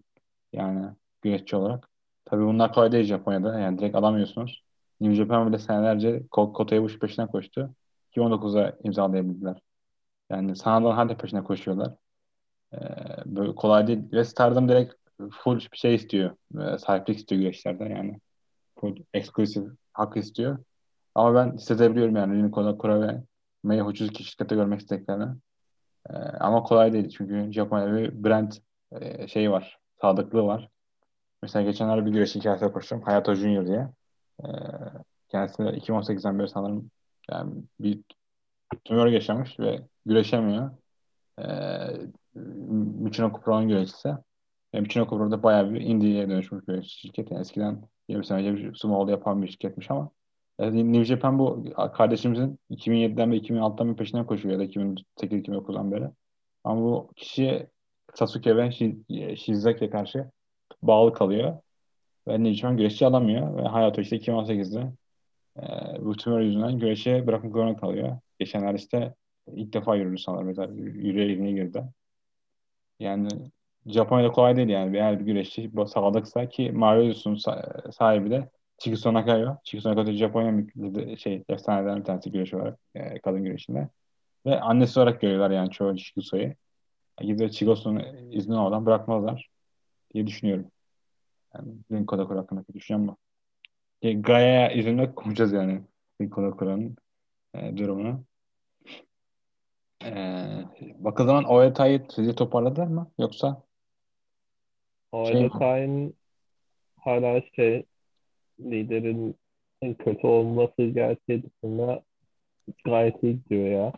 Yani güreşçi olarak. Tabii bunlar kolay değil Japonya'da. Yani direkt alamıyorsunuz. New Japan bile senelerce Ko- Kota Ibushi peşinden koştu. 2019'a imzalayabildiler. Yani Sanada'nın hala peşinden koşuyorlar. Ee, böyle kolay değil. Ve Stardom direkt full bir şey istiyor. Ee, sahiplik istiyor güreşlerde yani. Full exclusive hak istiyor. Ama ben hissedebiliyorum yani Rinko Odakura ve Mei Hocuzuki şirkette görmek istediklerini. Ee, ama kolay değil çünkü Japonya'da bir brand e, şeyi var. Sadıklığı var. Mesela geçenlerde bir güreş hikayesi koştum. Hayato Junior diye. Ee, kendisi de 2018'den beri sanırım yani bir tümör yaşamış ve güreşemiyor. Ee, Michinoku Pro'nun güreşçisi. E, Michinoku Pro da bayağı bir indie'ye dönüşmüş bir şirket. Yani eskiden 20 sene önce bir sumo'da yapan bir şirketmiş ama e, New Japan bu kardeşimizin 2007'den ve 2006'dan beri peşinden koşuyor ya da 2008-2009'dan beri. Ama bu kişi Sasuke ve Shi- Shizaki'ye karşı bağlı kalıyor. Ve Japan güreşçi alamıyor. Ve Hayato işte 2018'de e, bu tümör yüzünden güreşe bırakmak zorunda kalıyor. Geçenler işte ilk defa yürüdü sanırım. Mesela yürüye ilgine girdi. Yani Japonya'da kolay değil yani. Eğer bir güreşçi sağlıksa ki Mario'sun sahibi de Chigusa Nakayo. Chigusa Nakayo Japonya şey efsanelerden bir tanesi güreş olarak e, kadın güreşinde. Ve annesi olarak görüyorlar yani çoğu Chigusa'yı. Gidip Chigusu'nun izni olmadan bırakmazlar diye düşünüyorum. Yani Rinko Dakura hakkındaki düşüncem bu. Gaya izinde konuşacağız yani Rinko Dakura'nın e, durumunu. E, bakıldığı zaman Oeta'yı sizi toparladılar mı? Yoksa O Şey- hala şey liderin kötü olması gerçeği dışında gayet iyi gidiyor ya.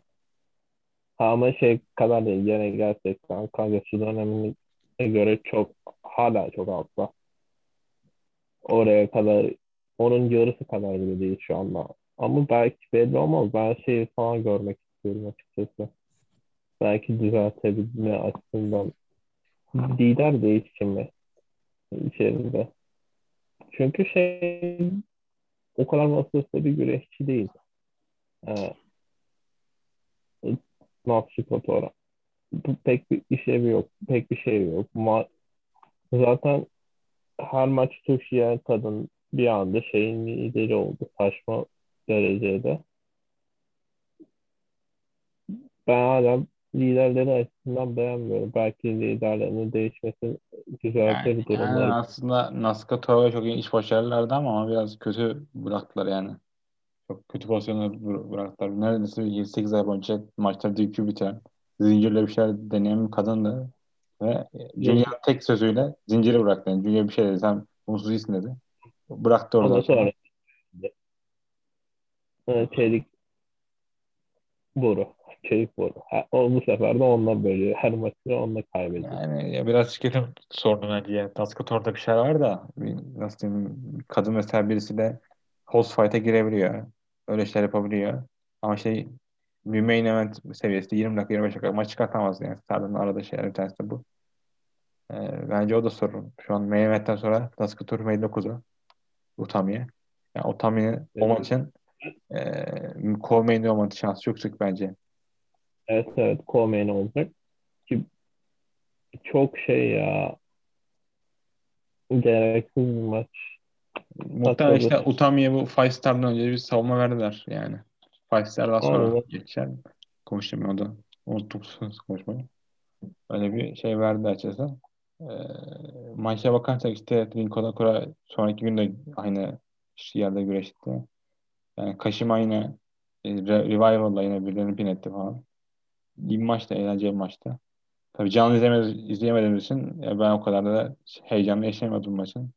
Ama şey kadar değil. Gene gerçekten Kagası dönemine göre çok hala çok altta. Oraya kadar onun yarısı kadar bile değil şu anda. Ama belki belli olmaz. Ben şeyi falan görmek istiyorum açıkçası. Belki düzeltebilme açısından lider değişimi içerisinde. Çünkü şey o kadar vasıflı bir güreşçi değil. Ee, Natsuko Bu pek bir işlevi yok. Pek bir şey yok. Ma zaten her maç taşıyan kadın bir anda şeyin lideri oldu. Saçma derecede. ben hala liderleri açısından beğenmiyorum. Belki liderlerinin değişmesi güzel bir Yani, durum. yani aslında Nascatoro çok iyi iş başarılardı ama, ama biraz kötü bıraktılar yani. Çok kötü pozisyonlar bıra- bıraktılar. Neredeyse 7-8 ay boyunca maçları DQ bitiren, zincirle bir şeyler deneyen bir kadındı. Ve Julian tek sözüyle zinciri bıraktı. Yani Julia bir şey dedi. Sen mutsuz değilsin dedi. Bıraktı oradan Ondan sonra. sonra e, çelik boru. Çelik boru. Ha, o bu sefer de onunla bölüyor. Her maçı onunla kaybediyor. Yani ya biraz şirketin sorunu bence. Yani Nascator'da bir şey var da bir, nasıl diyeyim, kadın mesela birisi de host fight'a girebiliyor. Öyle şeyler yapabiliyor. Ama şey main event seviyesinde 20 dakika 25 dakika maç çıkartamaz yani. Star'ın arada şeyler bir tanesi de bu. Ee, bence o da sorun. Şu an main event'ten sonra Nascator main 9'u Utami'ye. Yani Utami'nin o Evet. maçın e, co-main'de olması şansı çok yüksek bence. Evet evet co-main olacak. Ki çok şey ya gereksiz bir maç. Muhtemelen işte. Utami'ye bu Five Star'dan önce bir savunma verdiler yani. Five Star'dan sonra Aynen. geçer. Konuştum o da. Unuttuk konuşmayı. Öyle bir şey verdi açıkçası. Ee, maça bakarsak işte Rinko Kura sonraki gün de aynı yerde güreşti. Yani Kashima yine e, Re- Revival'la yine birilerini pin etti falan. İyi bir maçtı, eğlenceli bir maçtı. Tabii canlı izlemediğimiz, izleyemediğimiz için ben o kadar da heyecanlı yaşayamadım maçın.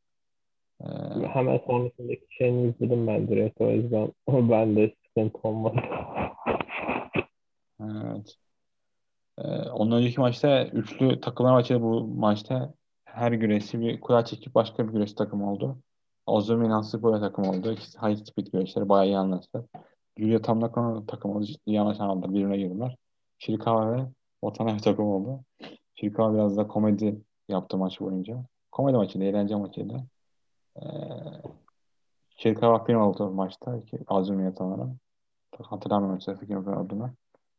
Ee, Hemen sonrasındaki şeyini izledim ben direkt. O yüzden ben de sıkıntı olmadı. Evet. Ee, ondan önceki maçta üçlü takımlar maçı bu maçta her güreşi bir kura çekip başka bir güreş takımı oldu. Azumi Nasipova takım oldu. İkisi high speed güreşleri bayağı iyi anlaştılar. Julia Tamlakano takım oldu. Ciddi iyi anlaşamadılar. Birbirine girdiler. Shirikawa ve Watanabe takım oldu. Shirikawa biraz da komedi yaptı maç boyunca. Komedi maçıydı, eğlence maçıydı. Ee, Shirikawa film oldu maçta. Azumi'ye sanırım. Hatırlamıyorum size film olduğunu.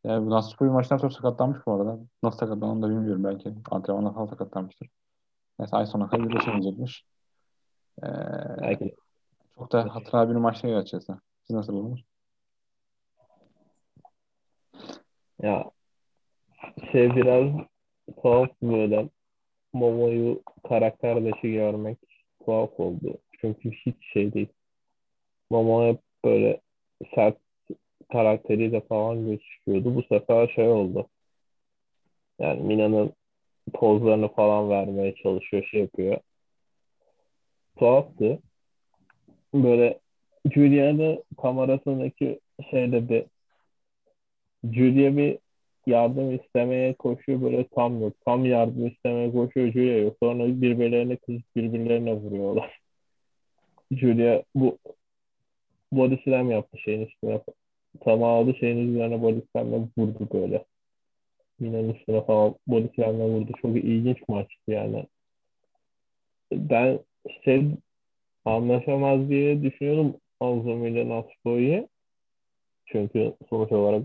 Yani bu Nasupo'yu maçtan sonra sakatlanmış bu arada. Nasıl sakatlandı onu da bilmiyorum belki. Antrenmanla falan sakatlanmıştır. Neyse ay sonuna kadar birleşemeyecekmiş. Ee, Belki çok da hatıra bir maç değil açıkçası. Siz nasıl buldunuz? Ya şey biraz tuhaf böyle Momo'yu karakter dışı görmek tuhaf oldu. Çünkü hiç şey değil. Momo hep böyle sert karakteriyle falan gözüküyordu. Bu sefer şey oldu. Yani Mina'nın pozlarını falan vermeye çalışıyor, şey yapıyor. Tuhaftı. Böyle Julia'da kamerasındaki şeyde bir Julia bir yardım istemeye koşuyor böyle tam yok. Tam yardım istemeye koşuyor Julia yok. Sonra birbirlerine kızıp birbirlerine vuruyorlar. Julia bu body slam yaptı şeyin üstüne. Tam aldı şeyin üzerine body slam'la vurdu böyle. Mina'nın üstüne falan body slam'la vurdu. Çok ilginç maçtı yani. Ben şey anlaşamaz diye düşünüyordum Azumi ile Naspo'yu. Çünkü sonuç olarak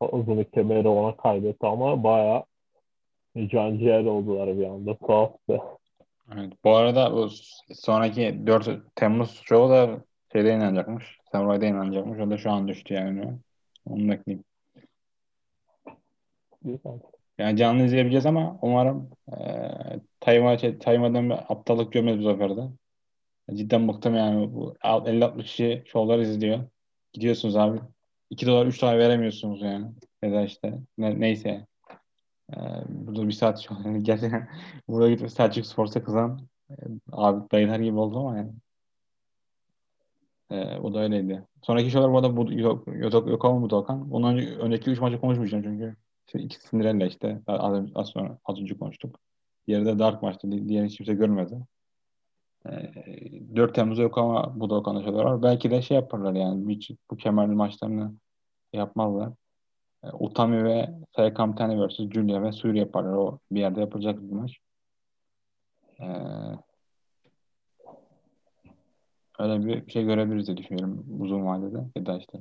Azumi kemeri ona kaybetti ama bayağı can oldular bir anda. Tuhaftı. Evet. Bu arada bu sonraki 4 Temmuz şovu da şeyde inanacakmış. Samurai'da inanacakmış. O da şu an düştü yani. Onu bekleyeyim. Yani canlı izleyebileceğiz ama umarım e, Tayma, Tayma'dan bir aptallık görmeyiz bu sefer de. Cidden bıktım yani. Bu 50-60 kişi şovlar izliyor. Gidiyorsunuz abi. 2 dolar 3 dolar veremiyorsunuz yani. Ya da işte ne, neyse. Ee, burada bir saat şu an gerçekten burada gidip Selçuk Sports'a kızan e, abi dayılar gibi oldu ama yani. Ee, o da öyleydi. Sonraki şovlar bu arada bu, yok, yok, yok ama bu Doğukan. Ondan önce, önceki 3 maçı konuşmayacağım çünkü. İşte ikisi Cinderella işte. Az, az sonra az önce konuştuk. Diğeri de Dark maçtı. Di- Diğerini hiç kimse görmedi. Ee, 4 Temmuz'da yok ama bu Doğukan'da şeyler var. Belki de şey yaparlar yani. Hiç bu kemerli maçlarını yapmazlar. E, Utami ve Sayakam Tane vs. Julia ve Suri yaparlar. O bir yerde yapılacak bir maç. Ee, öyle bir şey görebiliriz diye düşünüyorum uzun vadede. Ya da işte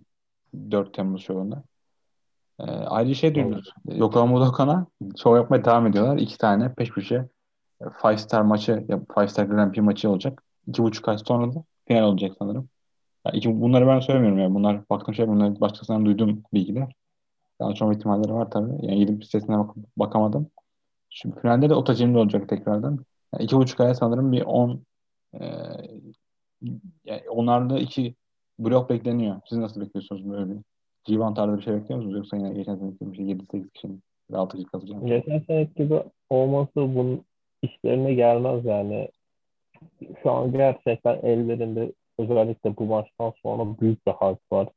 4 Temmuz şovunda. Ee, ayrıca şey duyulur. Yokohama Budokan'a şov yapmaya devam ediyorlar. İki tane peş peşe Five Star maçı, ya Five Star Grand Prix maçı olacak. İki buçuk ay sonra da final olacak sanırım. Ya iki, bunları ben söylemiyorum ya. Bunlar baktığım şey bunlar başkasından duyduğum bilgiler. Daha çok ihtimalleri var tabii. Yani gidip sitesine bak bakamadım. Şimdi finalde de Otacim'de olacak tekrardan. Yani iki buçuk aya sanırım bir 10 e, yani onlarda iki blok bekleniyor. Siz nasıl bekliyorsunuz böyle? Civan tarzı bir şey bekliyor musunuz? Yoksa yine geçen sene gibi 7-8 kişinin 6 kişi kalacak. Geçen sene gibi olması bunun işlerine gelmez yani. Şu an gerçekten ellerinde özellikle bu maçtan sonra büyük bir harp var.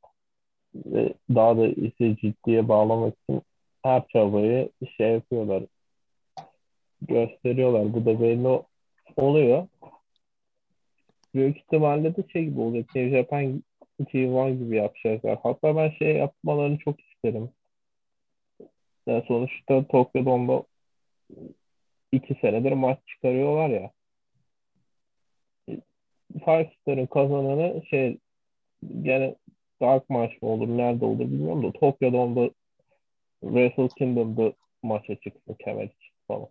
Ve daha da ise ciddiye bağlamak için her çabayı şey yapıyorlar. Gösteriyorlar. Bu da belli oluyor. Büyük ihtimalle de şey gibi olacak. New Japan G1 gibi yapacaklar. Hatta ben şey yapmalarını çok isterim. Yani sonuçta Tokyo Dome'da iki senedir maç çıkarıyorlar ya. Five kazananı şey gene Dark maç mı olur, nerede olur bilmiyorum da Tokyo Dome'da Wrestle Kingdom'da maça çıksın kemer için falan.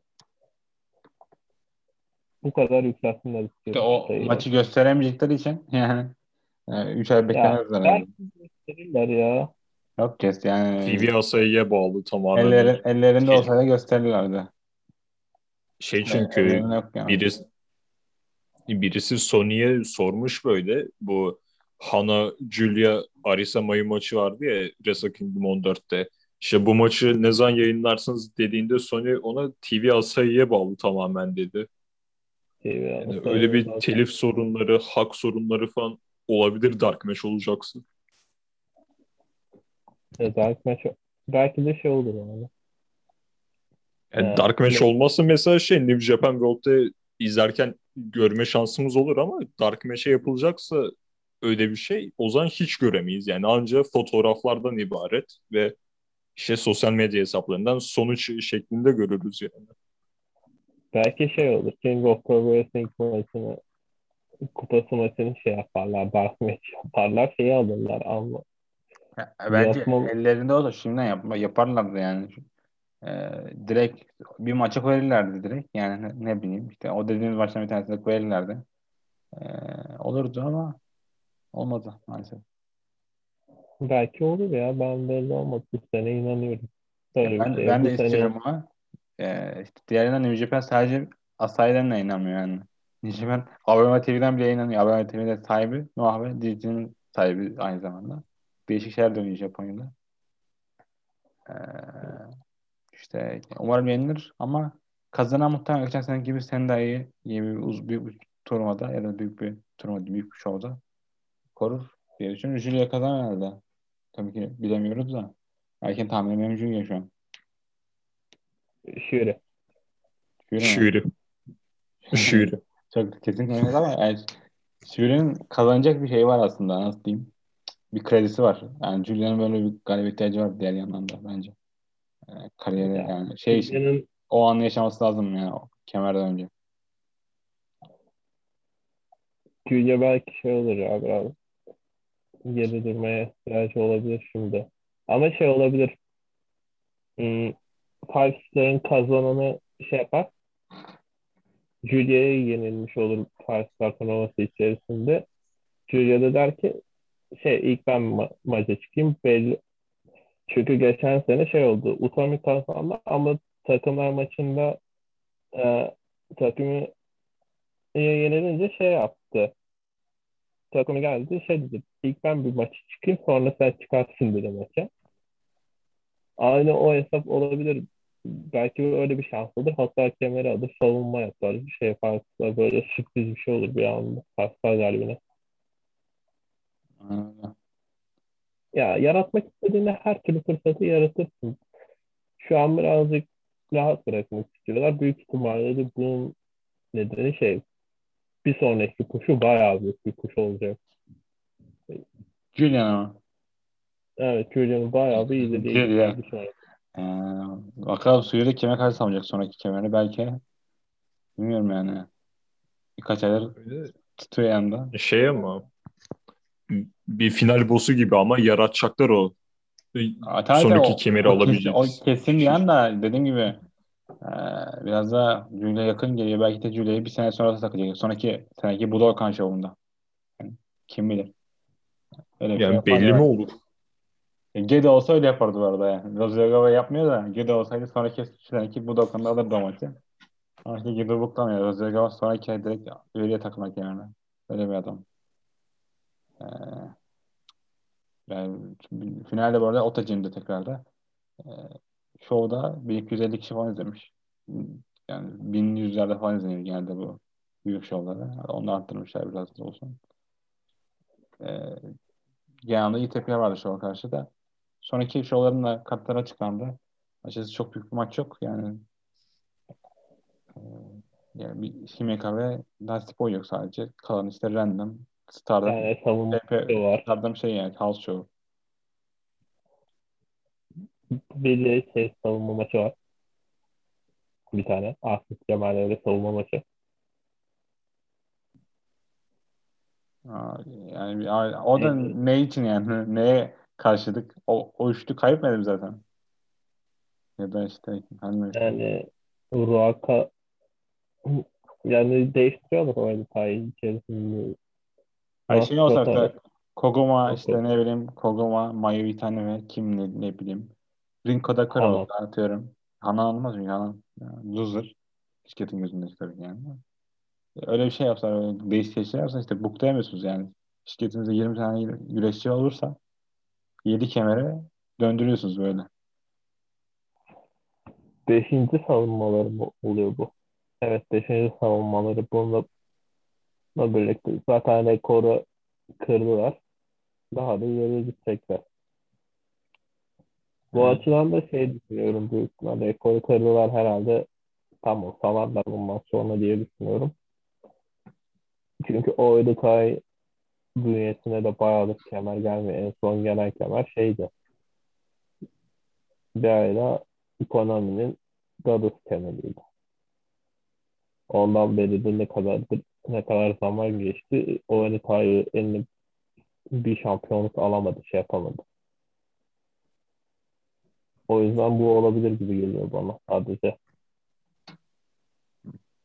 Bu kadar yükselsinler istiyorum. İşte o sayıyı. maçı gösteremeyecekleri için yani 3 ay beklemez Ya, herhalde. belki gösterirler ya. Yok kes yani TV Asahi'ye bağlı tamamen. elleri, ellerinde Şey- olsaydı gösterirlerdi. Şey çünkü yani. birisi birisi Sony'ye sormuş böyle bu Hana Julia Arisa Mayu maçı vardı ya Wrestle Kingdom 14'te. İşte bu maçı ne zaman yayınlarsınız dediğinde Sony ona TV Asahi'ye bağlı tamamen dedi. Şey, Yani yani, öyle bir zaten- telif sorunları, hak sorunları falan olabilir Dark Match olacaksa. Evet, Dark Match belki de şey olur yani. Yani Ee, Dark Match olmazsa mesela şey New Japan World'de izlerken görme şansımız olur ama Dark Match'e yapılacaksa öyle bir şey o zaman hiç göremeyiz. Yani ancak fotoğraflardan ibaret ve işte sosyal medya hesaplarından sonuç şeklinde görürüz yani. Belki şey olur. King of Pro Wrestling maçını kupası maçını şey yaparlar. Dark Match yaparlar. Şeyi alırlar ama Ya, Bence Yapmam- ellerinde olur. Şimdiden yapma, yaparlardı yani. Ee, direkt bir maça koyarlardı direkt. Yani ne, ne bileyim işte o dediğimiz maçtan bir tanesini koyarlardı. Ee, olurdu ama olmadı maalesef. belki olur ya. Ben belli olmaz. Bu sene inanıyorum. Ben, şeye. ben de sene- istiyorum ama e, işte diğerinden New Japan sadece Asahi'den de inanmıyor yani. New Japan ABM TV'den bile inanıyor. ABM TV'de sahibi Noah ve dizinin sahibi aynı zamanda. Değişik şeyler dönüyor Japonya'da. Ee, işte umarım yenilir ama kazanan muhtemelen geçen sene gibi Sendai'yi iyi bir, uz, büyük bir turnuvada ya da büyük bir turnuvada, büyük bir şovda korur diye düşünüyorum. Julia kazanır herhalde. Tabii ki bilemiyoruz da. Erken tahmin benim Julia şu an. Mı? Şuuri. Şuuri. Çok kesin olmaz ama yani Julia'nın kazanacak bir şey var aslında nasıl diyeyim. Bir kredisi var. Yani Julia'nın böyle bir galibiyet ihtiyacı var diğer yandan da bence. Yani kariyeri Ya, yani şey Julia'nın o anı yaşaması lazım yani o kemerden önce. Julia belki şey olur ya biraz geri durmaya ihtiyacı olabilir şimdi. Ama şey olabilir. Hmm, Star'ın kazananı şey yapar. Julia'ya yenilmiş olur Star turnuvası içerisinde. Julia da der ki şey ilk ben ma- maça çıkayım belli. Çünkü geçen sene şey oldu. Utami kazandı ama takımlar maçında e, takımı yenilince şey yaptı. Takımı geldi şey dedi. İlk ben bir maçı çıkayım sonra sen çıkarsın dedi maça. Aynı o hesap olabilir. Belki öyle bir şans olur. Hatta kemeri alır savunma yapar. Bir şey yaparsa böyle sürpriz bir şey olur bir anda. Pascal galibine. Aynen. Ya yaratmak istediğinde her türlü fırsatı yaratırsın. Şu an birazcık rahat bırakmak istiyorlar. Büyük ihtimalle de bunun nedeni şey bir sonraki kuşu bayağı büyük bir kuş olacak. Julian ama. Evet Julian'ın bayağı bir değil. Julian. Bir sonraki. Ee, bakalım Suyuri kime karşı savunacak sonraki kemerini belki. Bilmiyorum yani. Birkaç aydır Öyle tutuyor yanında. Şey ama bir final boss'u gibi ama yaratacaklar o. Aa, tabii Sonraki o- kemeri o alabileceğimiz. O kesin bir anda dediğim gibi e, biraz daha Julia yakın geliyor. Belki de Julia'yı bir sene sonra da takacak. Sonraki seneki Budokan şovunda. Yani kim bilir. Öyle şey Yani yaparlar. belli mi olur? Gede olsa öyle yapardı bu arada yani. Rozegava yapmıyor da Gede olsaydı sonraki seneki bu dokunda alırdı o maçı. Ama işte Gede buklamıyor. Rozegava sonraki ay direkt öyle takmak yani. Öyle bir adam. Ee, yani finalde bu arada Otacim'de tekrarda. Ee, şovda 1250 kişi falan izlemiş. Yani bin yüzlerde falan izleniyor genelde bu büyük şovları. Onu arttırmışlar biraz da olsun. Ee, genelde iyi tepkiler vardı şova karşı da. Sonraki şovların da kartları açıklandı. Açıkçası çok büyük bir maç yok. Yani e, yani bir Himeka ve Dusty yok sadece. Kalan işte random. Stardom. Yani savunma var. Stardom şey yani house show. Bir de şey savunma maçı var. Bir tane. Asif Cemal öyle savunma maçı. Aa, Yani o da ne için yani? Neye karşılık? O, o üçlü kaybetmedim zaten. Ya da işte hani Yani Ruaka yani değiştiriyorlar o detayı içerisinde. Ay şey olsa da Koguma Yok, işte ne bileyim Koguma, Mayu Itane ve kim ne, ne bileyim. Rinko da olsa atıyorum. Hanan olmaz mı? Yani loser. Şirketin gözünde tabii yani. Öyle bir şey yapsalar, değişik şeyler yapsa işte booklayamıyorsunuz yani. Şirketinizde 20 tane güreşçi olursa 7 kemere döndürüyorsunuz böyle. Beşinci savunmaları bu, oluyor bu. Evet beşinci savunmaları bununla bununla birlikte zaten rekoru kırdılar. Daha da ileriye gidecekler. Bu Evet. açıdan da şey düşünüyorum büyük ihtimalle rekoru kırdılar herhalde tamam salarlar bundan sonra diye düşünüyorum. Çünkü o Ödekay bünyesine de bayağıdır kemer gelmiyor. En son gelen kemer şeydi. Bir ayda ekonominin Goddess kemeriydi. Ondan beri de ne kadar ne kadar zaman geçti. O Ödekay eline bir şampiyonluk alamadı, şey yapamadı. O yüzden bu olabilir gibi geliyor bana sadece.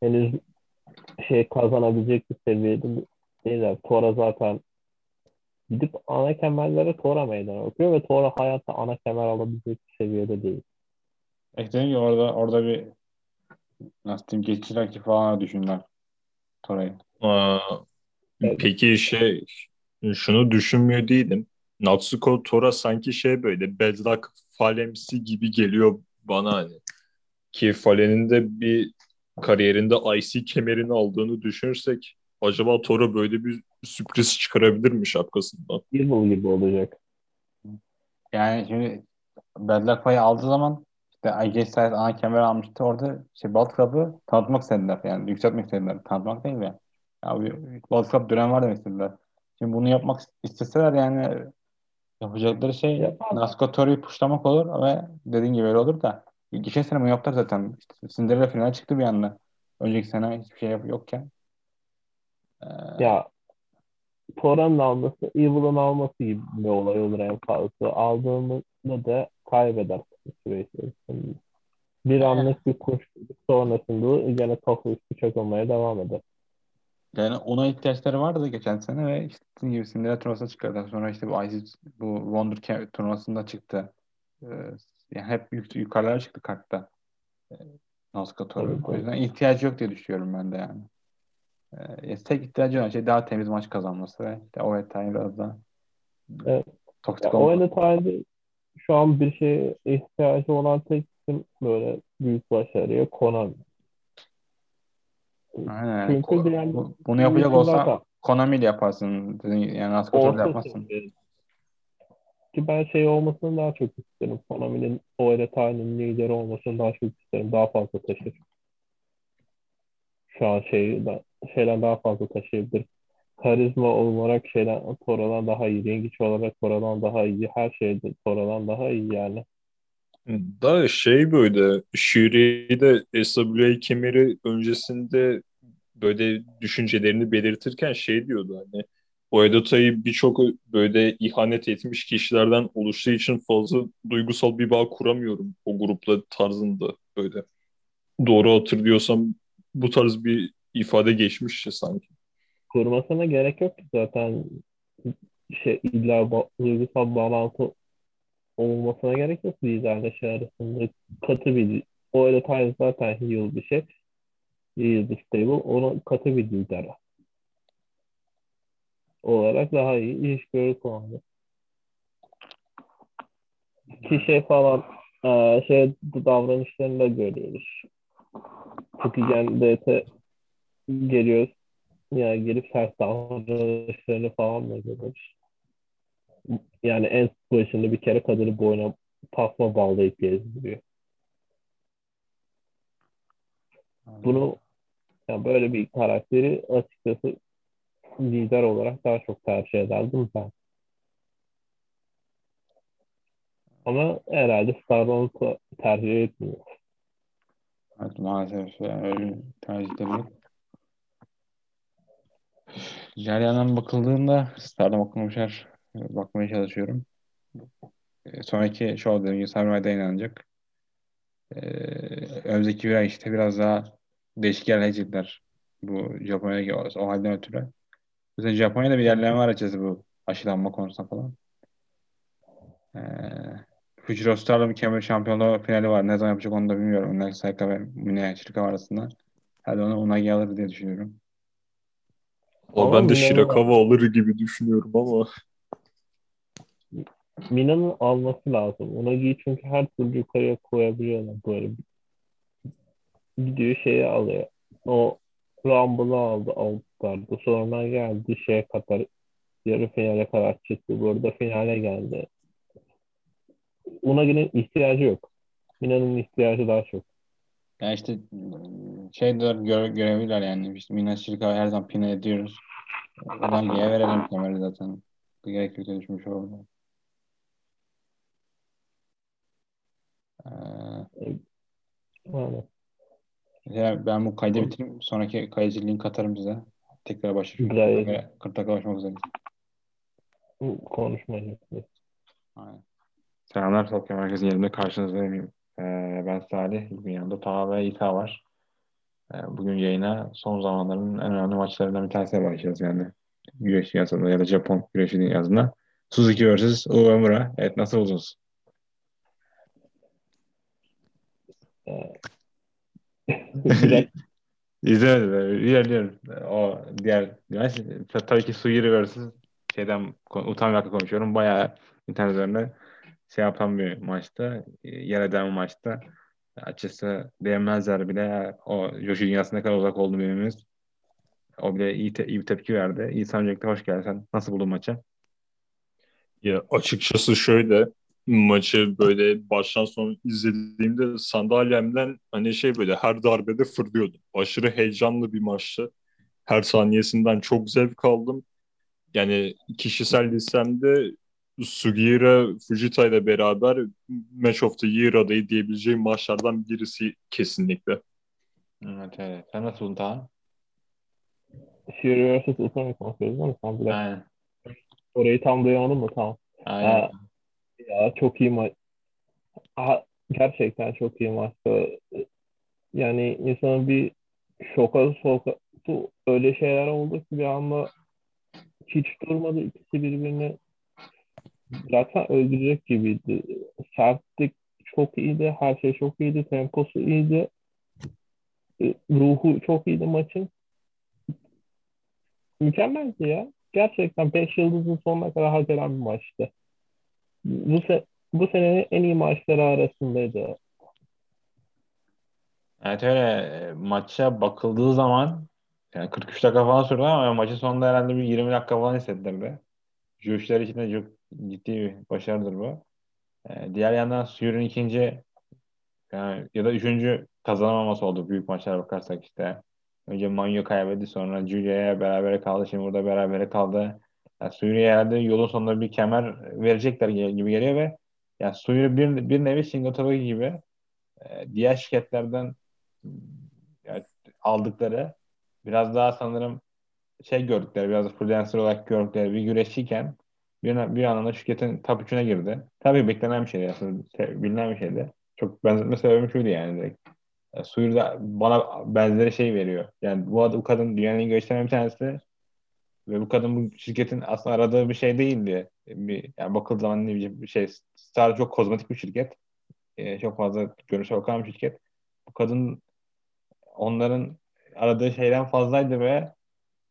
Henüz şey kazanabilecek bir seviyede değiller. Tora zaten gidip ana kemerlere Tora meydan okuyor ve Tora hayatta ana kemer alabilecek seviyede değil. Ekledim ki orada orada bir nasıl diyeyim geçici rakip falan düşündüler Toray'ı. Aa, Evet. peki şey şunu düşünmüyor değilim. Natsuko Tora sanki şey böyle Bedrock Falemsi gibi geliyor bana hani. Ki Falen'in de bir kariyerinde IC kemerini aldığını düşünürsek acaba Tora böyle bir sürpriz çıkarabilir mi şapkasından? Evil gibi olacak. Yani şimdi Bad Luck Pay'ı aldığı zaman işte IJ Styles ana kemer almıştı. Orada işte Bullet Club'ı tanıtmak istediler. Yani yükseltmek istediler. Tanıtmak değil mi? Ya bir Bullet Club dönem var demek istediler. Şimdi bunu yapmak isteseler yani yapacakları şey. Nasco Tori'yi pushlamak olur ve dediğin gibi öyle olur da geçen sene bunu yaptılar zaten. İşte Cinderella finale çıktı bir anda. Önceki sene hiçbir şey yokken. Ee, Ya Tora'nın alması, Evil'ın alması gibi bir olay olur en fazla. Aldığında da kaybeder içerisinde. Bir anlık bir kuşluluk sonrasında gene topu üstü çakılmaya devam eder. Yani ona ihtiyaçları vardı geçen sene ve işte dediğim gibi Cinderella turnuvasına çıkardılar. Sonra işte bu IC, bu Wonder turnuvasında çıktı. Ee, yani hep yük, yukarılara çıktı kartta. Ee, Nazca Toro. O yüzden ihtiyacı yok diye düşünüyorum ben de yani. Ee, tek ihtiyacı olan şey daha temiz maç kazanması ve işte o etayı biraz daha Evet. toksik Ya, o olması. detayda şu an bir şeye ihtiyacı olan tek isim böyle büyük başarıya Konami. Aynen. Çünkü Ko- diğer bu- bunu yapacak olsa Konami ile yaparsın. Yani orta yapmazsın. seviye. Ki ben şey olmasını daha çok isterim. Konami'nin o detayının lideri olmasını daha çok isterim. Daha fazla taşır. Şu an şey, şeyden daha fazla taşıyabilir. Karizma olarak şeyden Tora'dan daha iyi. Rengiç olarak Tora'dan daha iyi. Her şeyde Tora'dan daha iyi yani. Da şey böyle Shuri'yi de SWA kemeri öncesinde böyle düşüncelerini belirtirken şey diyordu hani o Edata'yı birçok böyle ihanet etmiş kişilerden oluştuğu için fazla duygusal bir bağ kuramıyorum o grupla tarzında böyle. Doğru hatırlıyorsam bu tarz bir ifade geçmişti sanki. Kurmasına gerek yok ki zaten şey illa ba- duygusal bağlantı olmasına gerek yok liderle şey arasında. Katı bir o öyle Tynes zaten heel bir şey. Heel bir stable. Onu katı bir lider olarak daha iyi iş görür kullandı. Ki şey falan şey davranışlarını da görüyoruz. Çünkü DT geliyoruz. Yani gelip sert davranışlarını falan görüyoruz. Yani en başında bir kere kadını boyuna tasma bağlayıp gezdiriyor. Bunu yani böyle bir karakteri açıkçası lider olarak daha çok tercih ederdim ben. Ama herhalde Stardom'u tercih etmiyor. Evet, maalesef öyle tercihleri yok. Diğer yandan bakıldığında Stardom okumuşlar bakmaya çalışıyorum. E, sonraki show dediğim gibi Sarmay'da inanacak. Ee, önümüzdeki bir ay işte biraz daha değişik yerleyecekler bu Japonya'ya o halden ötürü. Mesela Japonya'da bir yerleme var açıkçası bu aşılanma konusunda falan. Ee, Future bir kemer şampiyonluğu finali var. Ne zaman yapacak onu da bilmiyorum. Unagi Saika ve Mine Shirakawa arasında. Hadi onu Unagi alır diye düşünüyorum. O ben de Shirakawa alır gibi düşünüyorum ama. Mina'nın alması lazım. Unagi'yi çünkü her türlü yukarıya koyabiliyorlar böyle. Gidiyor şeyi alıyor. O Rumble'ı aldı All-Star'da. Sonra geldi şeye kadar yarı finale kadar çıktı. Burada finale geldi. Unagi'nin ihtiyacı yok. Mina'nın ihtiyacı daha çok. Ya işte şey de göre, görebilirler yani. İşte Mina Şirka her zaman pine ediyoruz. Unagi'ye verelim kemeri zaten. Gerek yok düşmüş oldu. Ee. Ya ben bu kaydı bitireyim. Sonraki kayıcı link atarım size. Tekrar başlayalım. 40 dakika başlamak üzere. Konuşmayın. Aynen. Selamlar Tokyo Merkezi yerinde karşınızdayım. Ee, ben Salih. Bugün yanımda Taha ve İta var. Ee, bugün yayına son zamanların en önemli maçlarından bir tanesine başlayacağız yani. Güreş yazında ya da Japon güreşi yazında. Suzuki vs. Uemura. Evet nasıl buldunuz? İzlemedim. İlerliyorum. O diğer tabii ki Suyuri vs. şeyden Utami konuşuyorum. Bayağı internet üzerinde şey yapan bir maçta. Yer eden bir maçta. Açısı değmezler bile. O Joshi dünyasına kadar uzak oldu birimiz. O bile iyi, te- iyi bir tepki verdi. İyi öncelikle hoş geldin. Sen nasıl buldun maçı? Ya açıkçası şöyle maçı böyle baştan sona izlediğimde sandalyemden hani şey böyle her darbede fırlıyordum. Aşırı heyecanlı bir maçtı. Her saniyesinden çok zevk aldım. Yani kişisel listemde Sugiura Fujita ile beraber Match of the Year adayı diyebileceğim maçlardan birisi kesinlikle. Evet evet. Sen nasıl buldun Taha? Fury vs. Utami konuşuyoruz değil mi? Tam Aynen. Orayı tam duyamadım da tamam. Aynen. Ha, ya çok iyi maç. Aha, gerçekten çok iyi maçtı. Yani insanın bir şoka soka öyle şeyler oldu ki bir anda hiç durmadı. İkisi birbirini zaten öldürecek gibiydi. Sertlik çok iyiydi. Her şey çok iyiydi. Temposu iyiydi. E, ruhu çok iyiydi maçın. Mükemmeldi ya. Gerçekten 5 yıldızın sonuna kadar hak eden bir maçtı bu, se bu senenin en iyi maçları arasındaydı. Evet öyle maça bakıldığı zaman yani 43 dakika falan sürdü ama maçın sonunda herhalde bir 20 dakika falan hissettirdi. Juşlar için de çok ciddi bir başarıdır bu. Ee, diğer yandan Suyur'un ikinci yani, ya da üçüncü kazanamaması oldu büyük maçlara bakarsak işte. Önce Manyo kaybetti sonra Julia'ya beraber kaldı. Şimdi burada beraber kaldı. Yani Suriye herhalde yolun sonunda bir kemer verecekler gibi geliyor ve yani Suriye bir, bir nevi Singapur gibi e, diğer şirketlerden yani aldıkları biraz daha sanırım şey gördükleri biraz da freelancer olarak gördükleri bir güreşçiyken bir, bir anlamda şirketin top 3'üne girdi. Tabii beklenen bir şeydi aslında bilinen bir şeydi. Çok benzetme sebebim şuydu yani direkt. E, Suyur da bana benzeri şey veriyor. Yani bu, bu kadın dünyanın en iyi bir tanesi Ve bu kadın bu şirketin aslında aradığı bir şey değildi. Bir, yani bakıldığı zaman ne bileyim bir şey Star çok kozmetik bir şirket. Ee, çok fazla görünüşe bakan bir şirket. Bu kadın onların aradığı şeyden fazlaydı ve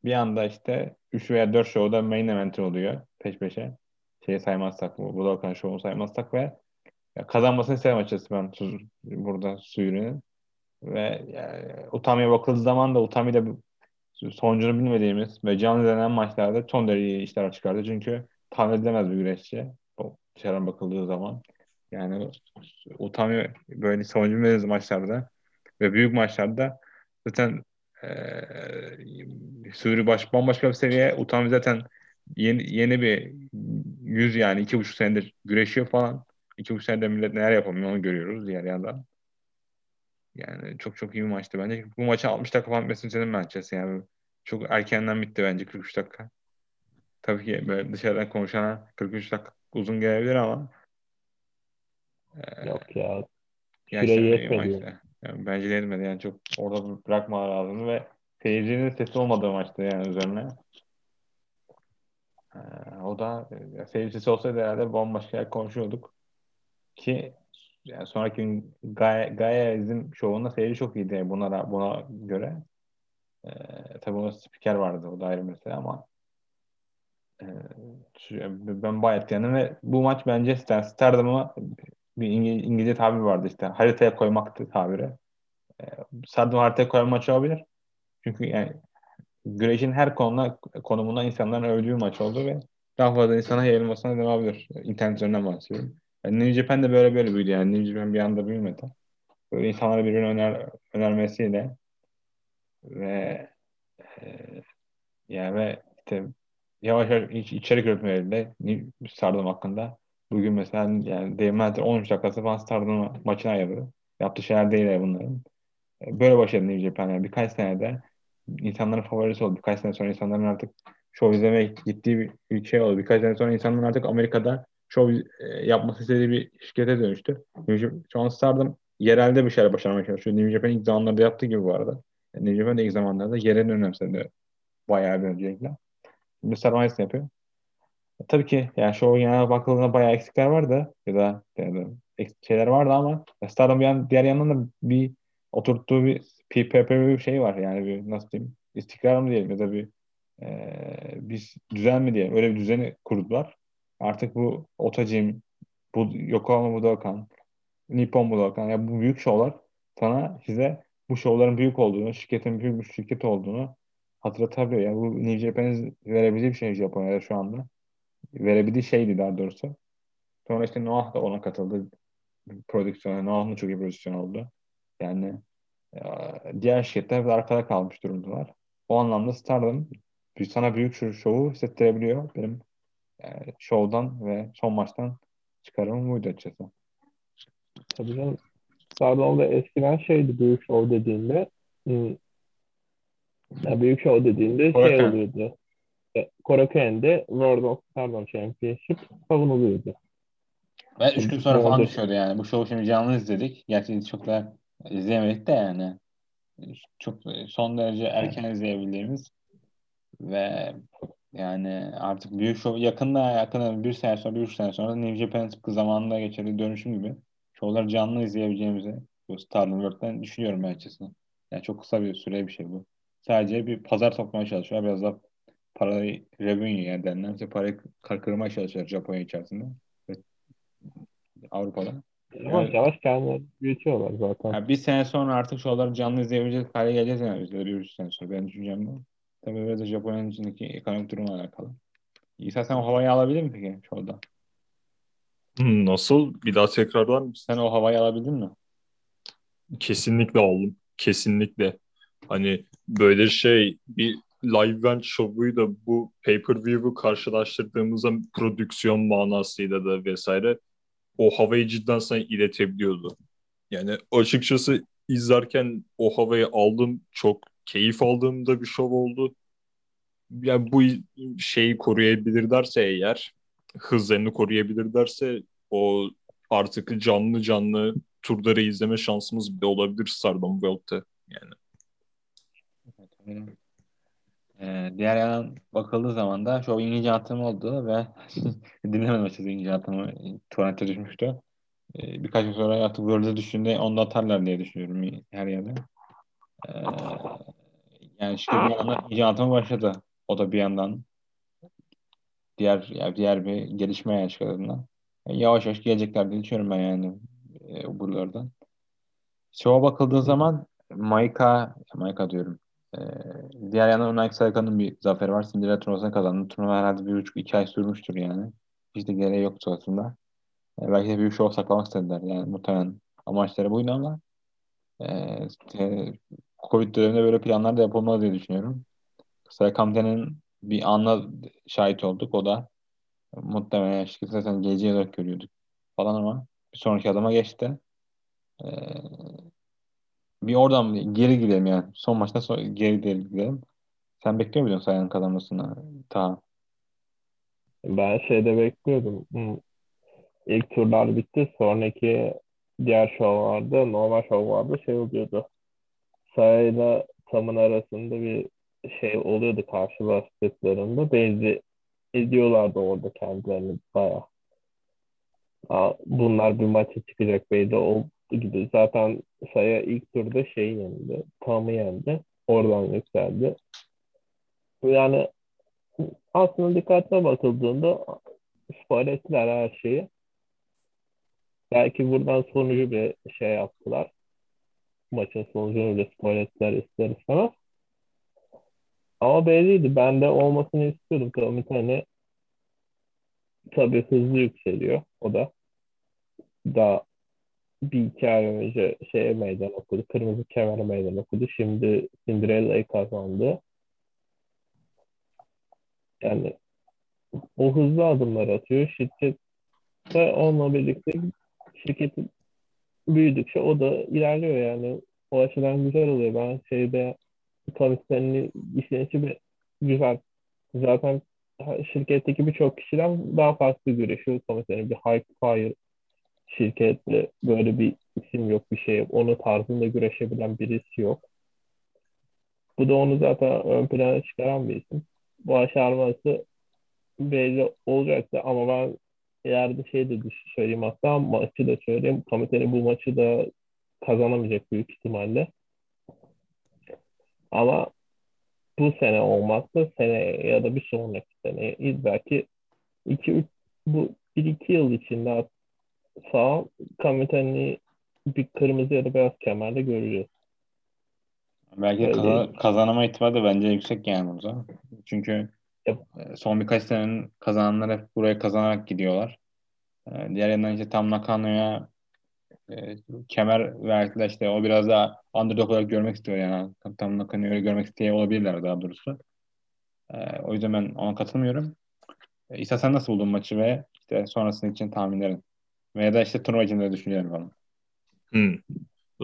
bir anda işte 3 veya 4 show'da main event oluyor peş peşe. Şeyi saymazsak bu Budokan show'u saymazsak ve kazanmasını isterim açıkçası ben su, burada Suyuri'nin. Ve yani, Utami'ye bakıldığı zaman da Utami de sonucunu bilmediğimiz ve canlı izlenen maçlarda son derece işler çıkardı. Çünkü tahmin edilemez bir güreşçi. Dışarıdan bakıldığı zaman. Yani Utami böyle sonucu bilmediğimiz maçlarda ve büyük maçlarda zaten ee, Suri baş, bambaşka bir seviye. Utami zaten yeni, yeni bir yüz yani iki buçuk senedir güreşiyor falan. İki buçuk senedir millet neler yapamıyor onu görüyoruz diğer yandan. Yani çok çok iyi bir maçtı bence. Bu maçı 60 dakika falan bitmesini istedim ben Yani çok erkenden bitti bence 43 dakika. Tabii ki böyle dışarıdan konuşana 43 dakika uzun gelebilir ama Yok ya. Süre yetmedi. Yani bence de yetmedi. Yani çok orada bırakma lazım ve seyircinin sesi olmadığı maçtı yani üzerine. Ee, o da ya, seyircisi olsaydı herhalde bambaşka yer konuşuyorduk. Ki yani sonraki gün Gaia izin şovunda seyirci çok iyiydi buna, buna göre. Ee, tabii onun spiker vardı o da ayrı mesele ama e, ben bayağı etkilendim ve bu maç bence Stardum'a bir İngiliz, İngilizce tabir vardı işte haritaya koymaktı tabiri. E, Stardum haritaya koyma maçı olabilir. Çünkü yani güreşin her konuna konumunda insanların övdüğü maç oldu ve daha fazla insana yayılmasına devam edebilir. İnternet üzerinden bahsediyorum. Yani New Japan de böyle böyle büyüdü yani. New Japan bir anda büyümedi. Böyle insanlara birbirine öner, önermesiyle ve e, yani ve işte yavaş yavaş iç, içerik üretmeleriyle Stardom hakkında bugün mesela yani Dave Meltzer 13 dakikası falan Stardom maçına ayırdı. Yaptığı şeyler değil bunların. E, böyle başladı New Japan yani birkaç senede insanların favorisi oldu. Birkaç sene sonra insanların artık show izlemeye gittiği bir şey oldu. Birkaç sene sonra insanların artık Amerika'da show e, yapması istediği bir şirkete dönüştü. Şu an Stardom yerelde bir şeyler başarmaya çalışıyor. New Japan ilk zamanlarda yaptığı gibi bu arada. Yani New Japan ilk zamanlarda yerel önemsedi. Bayağı bir öncelikle. Şimdi Stardom yapıyor. Tabii ki yani show genel bakıldığında bayağı eksikler vardı. Ya da yani, şeyler vardı ama Stardom bir yan, diğer yandan da bir oturttuğu bir PPP bir şey var yani bir nasıl diyeyim istikrar mı diyelim ya da bir e, bir düzen mi diyelim öyle bir düzeni kurdular. Artık bu Otacim, bu Yokohama Budokan, Nippon Budokan yani bu büyük şovlar sana size bu şovların büyük olduğunu, şirketin büyük bir şirket olduğunu hatırlatabiliyor. Yani bu New Japan'ın verebildiği bir şey Japonya'da şu anda. Verebildiği şeydi daha doğrusu. Sonra işte Noah da ona katıldı. Prodüksiyona. Noah'ın çok iyi prodüksiyon oldu. Yani diğer şirketler arkada kalmış durumdalar. O anlamda Stardom sana büyük şovu hissettirebiliyor. Benim yani şovdan ve son maçtan çıkarımım buydu açıkçası. Tabii canım. Stardom'da eskiden şeydi büyük şov dediğinde hmm, yani büyük şov dediğinde şey oluyordu. E, Korakuen'de World of Stardom Championship savunuluyordu. Ve üç gün sonra falan düşüyordu yani. Bu şovu şimdi canlı izledik. Gerçi çok da izleyemedik de yani. Çok son derece erken izleyebildiğimiz ve yani artık büyük şov yakında yakında bir sene sonra bir üç sene sonra New Japan tıpkı zamanında geçerli dönüşüm gibi şovları canlı izleyebileceğimizi bu Stardom World'den düşünüyorum ben açısından. Yani çok kısa bir süre bir şey bu. Sadece bir pazar toplamaya çalışıyor. Biraz da parayı revenue yani denilen parayı kırmaya çalışıyor Japonya içerisinde. Ve Avrupa'da. Yavaş yani, yavaş kendileri büyütüyorlar zaten. Yani bir sene sonra artık şovları canlı izleyebilecek hale geleceğiz yani biz de bir üç sene sonra. Ben düşüncem bu. Tabii biraz da Japonya'nın içindeki ekonomik durumla alakalı. İsa sen o havayı alabilir mi peki şovda? Hmm, nasıl? Bir daha tekrarlar mısın? Sen o havayı alabildin mi? Kesinlikle aldım. Kesinlikle. Hani böyle şey bir live event şovuyla bu pay-per-view'u karşılaştırdığımızda prodüksiyon manasıyla da vesaire o havayı cidden sana iletebiliyordu. Yani açıkçası izlerken o havayı aldım. Çok keyif aldığım da bir şov oldu. Yani bu şeyi koruyabilirlerse eğer hızlarını koruyabilirlerse o artık canlı canlı turları izleme şansımız bile olabilir Stardom World'te yani. Ee, diğer yandan bakıldığı zaman da şu İngilizce antrenman oldu ve dinlemedim açıkçası İngilizce antrenmanı. Tuvalete düşmüştü. Ee, birkaç gün sonra artık World'e düştüğünde onu da atarlar diye düşünüyorum her yerde. Ee, yani şükür bir yandan İngilizce antrenman başladı. O da bir yandan diğer yani diğer bir gelişme çıkarından. Yani yavaş yavaş gelecekler diye düşünüyorum ben yani e, buralardan. Şova bakıldığı zaman Maika, Maika diyorum. Ee, diğer yandan Unai Serkan'ın bir zaferi var. Cinderella turnuvasını kazandı. Turnuva herhalde bir buçuk iki ay sürmüştür yani. Hiç de gereği yoktu aslında. Ee, belki de büyük şov saklamak istediler. Yani muhtemelen amaçları buydu ama e, Covid döneminde böyle planlar da yapılmalı diye düşünüyorum. Serkan'ın bir anla şahit olduk. O da muhtemelen şirketi zaten geleceği olarak görüyorduk falan ama bir sonraki adıma geçti. Ee, bir oradan geri gidelim yani. Son maçta so geri gidelim. Sen bekliyor muydun Sayın kazanmasını? Ta. Ben şeyde bekliyordum. İlk turlar bitti. Sonraki diğer şovlarda, normal şovlarda şey oluyordu. Sayıyla Tam'ın arasında bir şey oluyordu karşılaştıklarında. Benzi ediyorlardı orada kendilerini bayağı. Bunlar bir maça çıkacak belli oldu gibi. Zaten Saya ilk turda şey yendi. Tam'ı yendi. Oradan yükseldi. Yani aslında dikkatine bakıldığında spoil ettiler her şeyi. Belki buradan sonucu bir şey yaptılar. Maçın sonucunu bile spoil ettiler ister istemez. Ama belliydi. Ben de olmasını istiyordum. Komitani tabii hızlı yükseliyor o da. Daha bir iki ay önce şeye meydan okudu. Kırmızı kemere meydan okudu. Şimdi Cinderella'yı kazandı. Yani o hızlı adımlar atıyor. Şirket ve onunla birlikte şirket büyüdükçe o da ilerliyor yani. O açıdan güzel oluyor. Ben şeyde komisyonun işleyişi bir güzel. Zaten şirketteki birçok kişiden daha farklı görüşüyor komisyonun. Bir high fire şirketle böyle bir isim yok bir şey yok. Onun tarzında güreşebilen birisi yok. Bu da onu zaten ön plana çıkaran bir isim. Başarması belli olacaktı ama ben ileride şey de söyleyeyim hatta maçı da söyleyeyim. Komitenin bu maçı da kazanamayacak büyük ihtimalle. Ama bu sene olmazsa sene ya da bir sonraki sene belki 2 3 bu 1 2 yıl içinde sağ Kamitani bir kırmızı ya da beyaz kemerle göreceğiz. Belki kazan, kazanama ihtimali de bence yüksek yani burada. Çünkü yep. son birkaç senenin kazananlar hep buraya kazanarak gidiyorlar. Ee, diğer yandan işte tam Nakano'ya e, kemer verdiler işte o biraz daha underdog olarak görmek istiyor yani. Tam Nakano'yu öyle görmek isteyen olabilirler daha doğrusu. E, o yüzden ben ona katılmıyorum. E, İsa sen nasıl buldun maçı ve işte sonrasının için tahminlerin? Veya da işte turnuva için de düşünüyorum falan. Hmm.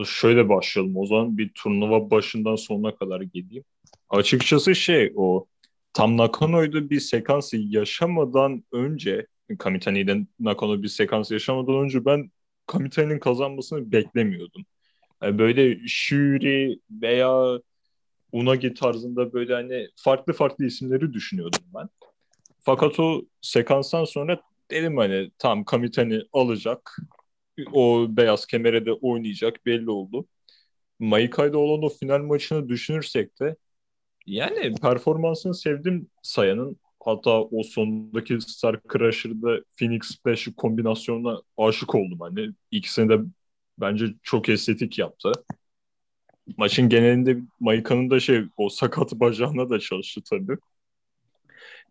Şöyle başlayalım o zaman bir turnuva başından sonuna kadar geleyim. Açıkçası şey o tam Nakano'ydu bir sekansı yaşamadan önce Kamitani'den Nakano bir sekans yaşamadan önce ben Kamitani'nin kazanmasını beklemiyordum. Yani böyle Shuri veya Unagi tarzında böyle hani farklı farklı isimleri düşünüyordum ben. Fakat o sekanstan sonra dedim hani tam Kamitani alacak. O beyaz kemere de oynayacak belli oldu. Maikai'de olan o final maçını düşünürsek de yani performansını sevdim Saya'nın. Hatta o sondaki Star Crusher'da Phoenix Splash kombinasyonuna aşık oldum. Hani ikisini de bence çok estetik yaptı. Maçın genelinde Maika'nın da şey o sakat bacağına da çalıştı tabii.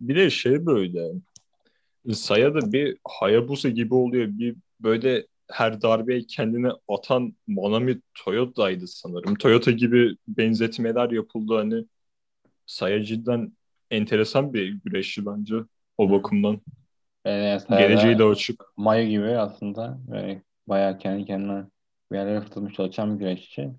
Bir de şey böyle Saya da bir Hayabusa gibi oluyor. Bir böyle her darbeyi kendine atan Manami Toyota'ydı sanırım. Toyota gibi benzetmeler yapıldı hani. Saya cidden enteresan bir güreşçi bence o bakımdan. Evet, Geleceği de açık. Mayu gibi aslında böyle bayağı kendi kendine bir yerlere fırlatmış çalışan bir güreşçi.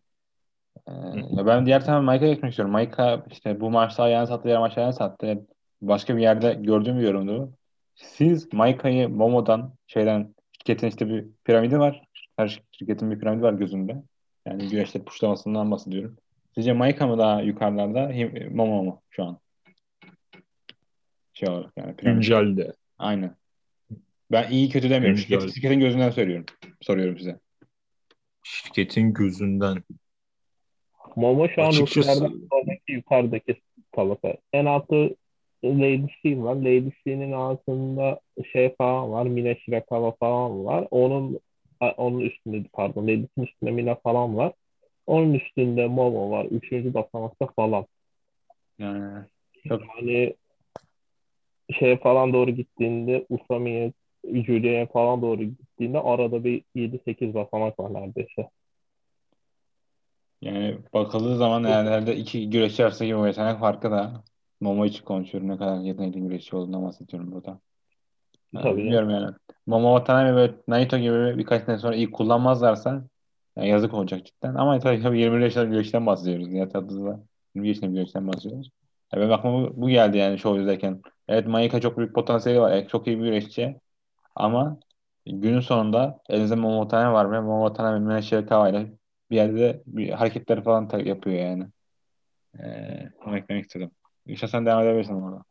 Ee, ya ben diğer tarafa Maika'ya geçmek istiyorum. Maika işte bu maçta ayağını sattı, diğer maçta ayağını sattı. Başka bir yerde gördüğüm bir yorumdu. Siz Maika'yı Momo'dan şeyden şirketin işte bir piramidi var. Her şirketin bir piramidi var gözünde. Yani güneşleri puşlamasından bahsediyorum. Sizce Maika mı daha yukarılarda Momo mu şu an? Şey olarak yani. piramit. Güncelde. Aynen. Ben iyi kötü demiyorum. Güncel. Şirket, şirketin gözünden söylüyorum. Soruyorum size. Şirketin gözünden. Momo şu an Açıkçası- sonraki yukarıdaki tabaka. En altı Lady C var. Lady C'nin altında şey falan var. Mine Shirakawa falan var. Onun onun üstünde pardon Lady C'nin üstünde Mina falan var. Onun üstünde Momo var. Üçüncü basamakta falan. Yani Çok- Yani şeye falan doğru gittiğinde Usami'ye Julia'ya falan doğru gittiğinde arada bir 7-8 basamak var neredeyse. yani bakıldığı zaman herhalde iki güreşçi arasındaki o yetenek farkı da Momo için konuşuyorum. Ne kadar yetenekli güreşçi olduğundan bahsediyorum burada. Yani Tabii. bilmiyorum yani. Momo Watanabe ve Naito gibi birkaç sene sonra iyi kullanmazlarsa yani yazık olacak cidden. Ama tabii, tabii 20 yaşında bir güreşten bahsediyoruz. Nihat Atı'da 20 yaşında bir güreşten bahsediyoruz. Ya benim aklıma bu, bu geldi yani show izlerken. Evet Maika çok büyük potansiyeli var. Evet, çok iyi bir güreşçi. Ama günün sonunda elinizde Momo Watanabe var ve Momo Watanabe Mina Shirakawa ile bir yerde bir hareketleri falan yapıyor yani. Ee, onu eklemek istedim. İşte sen devam edebilirsin orada.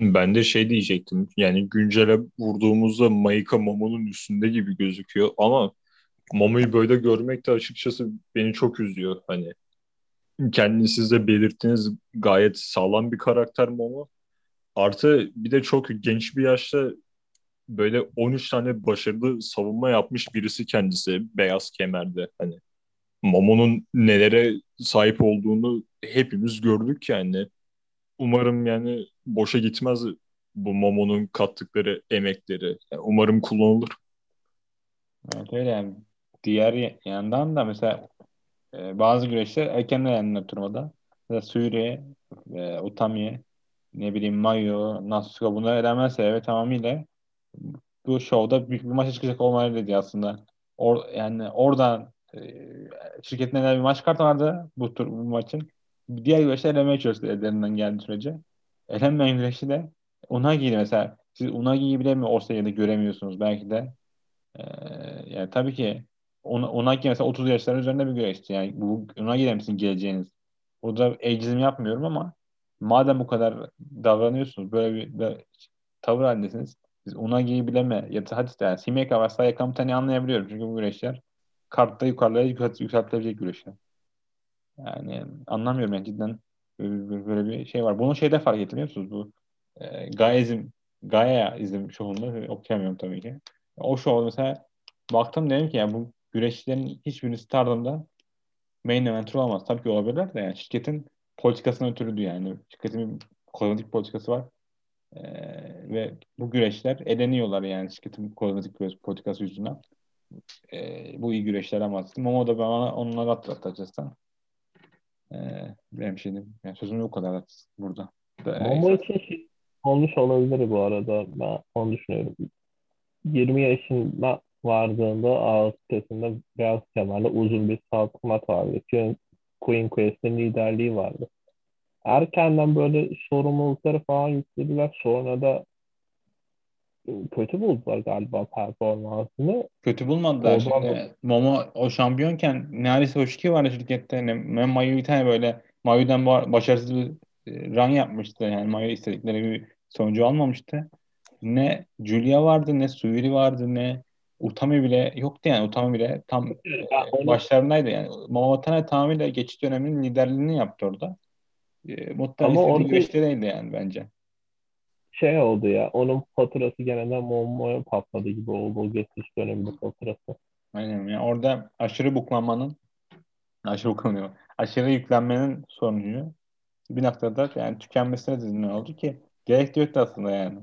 Ben de şey diyecektim. Yani güncele vurduğumuzda Maika Momo'nun üstünde gibi gözüküyor ama Momo'yu böyle görmek de açıkçası beni çok üzüyor. Hani kendiniz siz de belirttiniz gayet sağlam bir karakter Momo. Artı bir de çok genç bir yaşta böyle 13 tane başarılı savunma yapmış birisi kendisi beyaz kemerde. Hani Momo'nun nelere sahip olduğunu hepimiz gördük yani. Umarım yani boşa gitmez bu Momo'nun kattıkları emekleri. Yani umarım kullanılır. Evet öyle yani. Diğer yandan da mesela e, bazı güreşler erken elendiler turnuvada. Mesela Suri, e, Utami, ne bileyim Mayu, Nasuka bunlar elenmezse evet tamamıyla bu şovda büyük bir maça çıkacak olmaları dedi aslında. Or, yani oradan e, şirketin elinde bir maç kartı vardı bu tur bu maçın. Diğer güreşler elenmeye çalıştı ellerinden geldiği sürece. Elenmeyen güreşi de Unagi'ydi mesela. Siz Unagi'yi bile mi Orsaya'da göremiyorsunuz belki de. Ee, yani tabii ki ona, Unagi mesela 30 yaşların üzerinde bir güreşçi. Yani bu Unagi'de misin geleceğiniz? Burada ageizm yapmıyorum ama madem bu kadar davranıyorsunuz, böyle bir, bir tavır halindesiniz. Siz Unagi'yi bileme ya da hadi yani Himeka ve Sayakamtani anlayabiliyorum. Çünkü bu güreşler kartta yukarılara yükselt, yükseltilebilecek güreşler. Yani anlamıyorum yani cidden böyle, bir şey var. Bunu şeyde fark ettim biliyor musunuz? Bu e, Gaizm, Gaia izim şovunda okuyamıyorum tabii ki. O şovda mesela baktım dedim ki ya bu güreşçilerin hiçbirisi Stardom'da main eventer olamaz. Tabii ki olabilirler de yani şirketin politikasına ötürüydü yani. Şirketin bir kozmetik politikası var. Ee, ve bu güreşler eleniyorlar yani şirketin kozmetik politikası yüzünden. Ee, bu iyi güreşler ama Momo da bana onları atlattı açıkçası. Ee, benim şeyim. Yani sözüm o kadar burada. Momo için şey olmuş olabilir bu arada. Ben onu düşünüyorum. 20 yaşında vardığında ağız sitesinde beyaz kemerle uzun bir salto mat vardı. Queen, Queen Quest'in liderliği vardı. Erkenden böyle sorumlulukları falan yüklediler. Sonra da kötü buldular galiba performansını. Kötü bulmadılar. Oradan Şimdi Momo o şampiyonken neredeyse Hoşki vardı şirkette. Ne Mayu bir tane böyle Mayu'dan ba- başarısız bir e, run yapmıştı. Yani Mayu istedikleri bir sonucu almamıştı. Ne Julia vardı, ne Suiri vardı, ne Utami bile yoktu yani. Utami bile tam e, Ya başlarındaydı yani. Momo Watanabe tamamıyla geçiş döneminin liderliğini yaptı orada. E, Muhtemelen orada- güreşte değildi yani bence. Şey oldu ya. Onun faturası genelde Momo'ya patladı gibi oldu o geçiş döneminde faturası. Aynen. Yani orada aşırı buklanmanın aşırı buklanıyor. Aşırı yüklenmenin sonucu bir noktada yani tükenmesine de ne oldu ki gerek de yoktu aslında yani.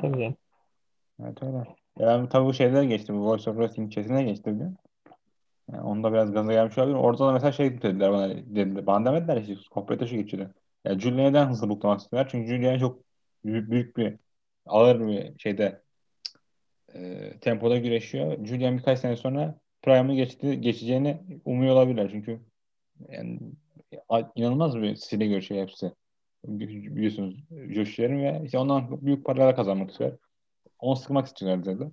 Tabii. Evet öyle. Yani tabii bu şeyler geçti. Bu Voice of Wrestling chatine geçti bugün. Yani onda biraz gaza gelmiş olabilir. Orada da mesela şey dediler bana dediler. Bana demediler işte komple şu geçiyor. Ya hızlı buklamak istiyorlar? Çünkü Julia çok büyük, büyük bir ağır bir şeyde e, tempoda güreşiyor. Julian birkaç sene sonra Prime'ı geçti, geçeceğini umuyor olabilirler. Çünkü yani inanılmaz bir stile görüşüyor hepsi. Bi- Biliyorsunuz Joshi'lerin ve işte ondan büyük paralar kazanmak istiyor. Onu sıkmak istiyorlar dedi.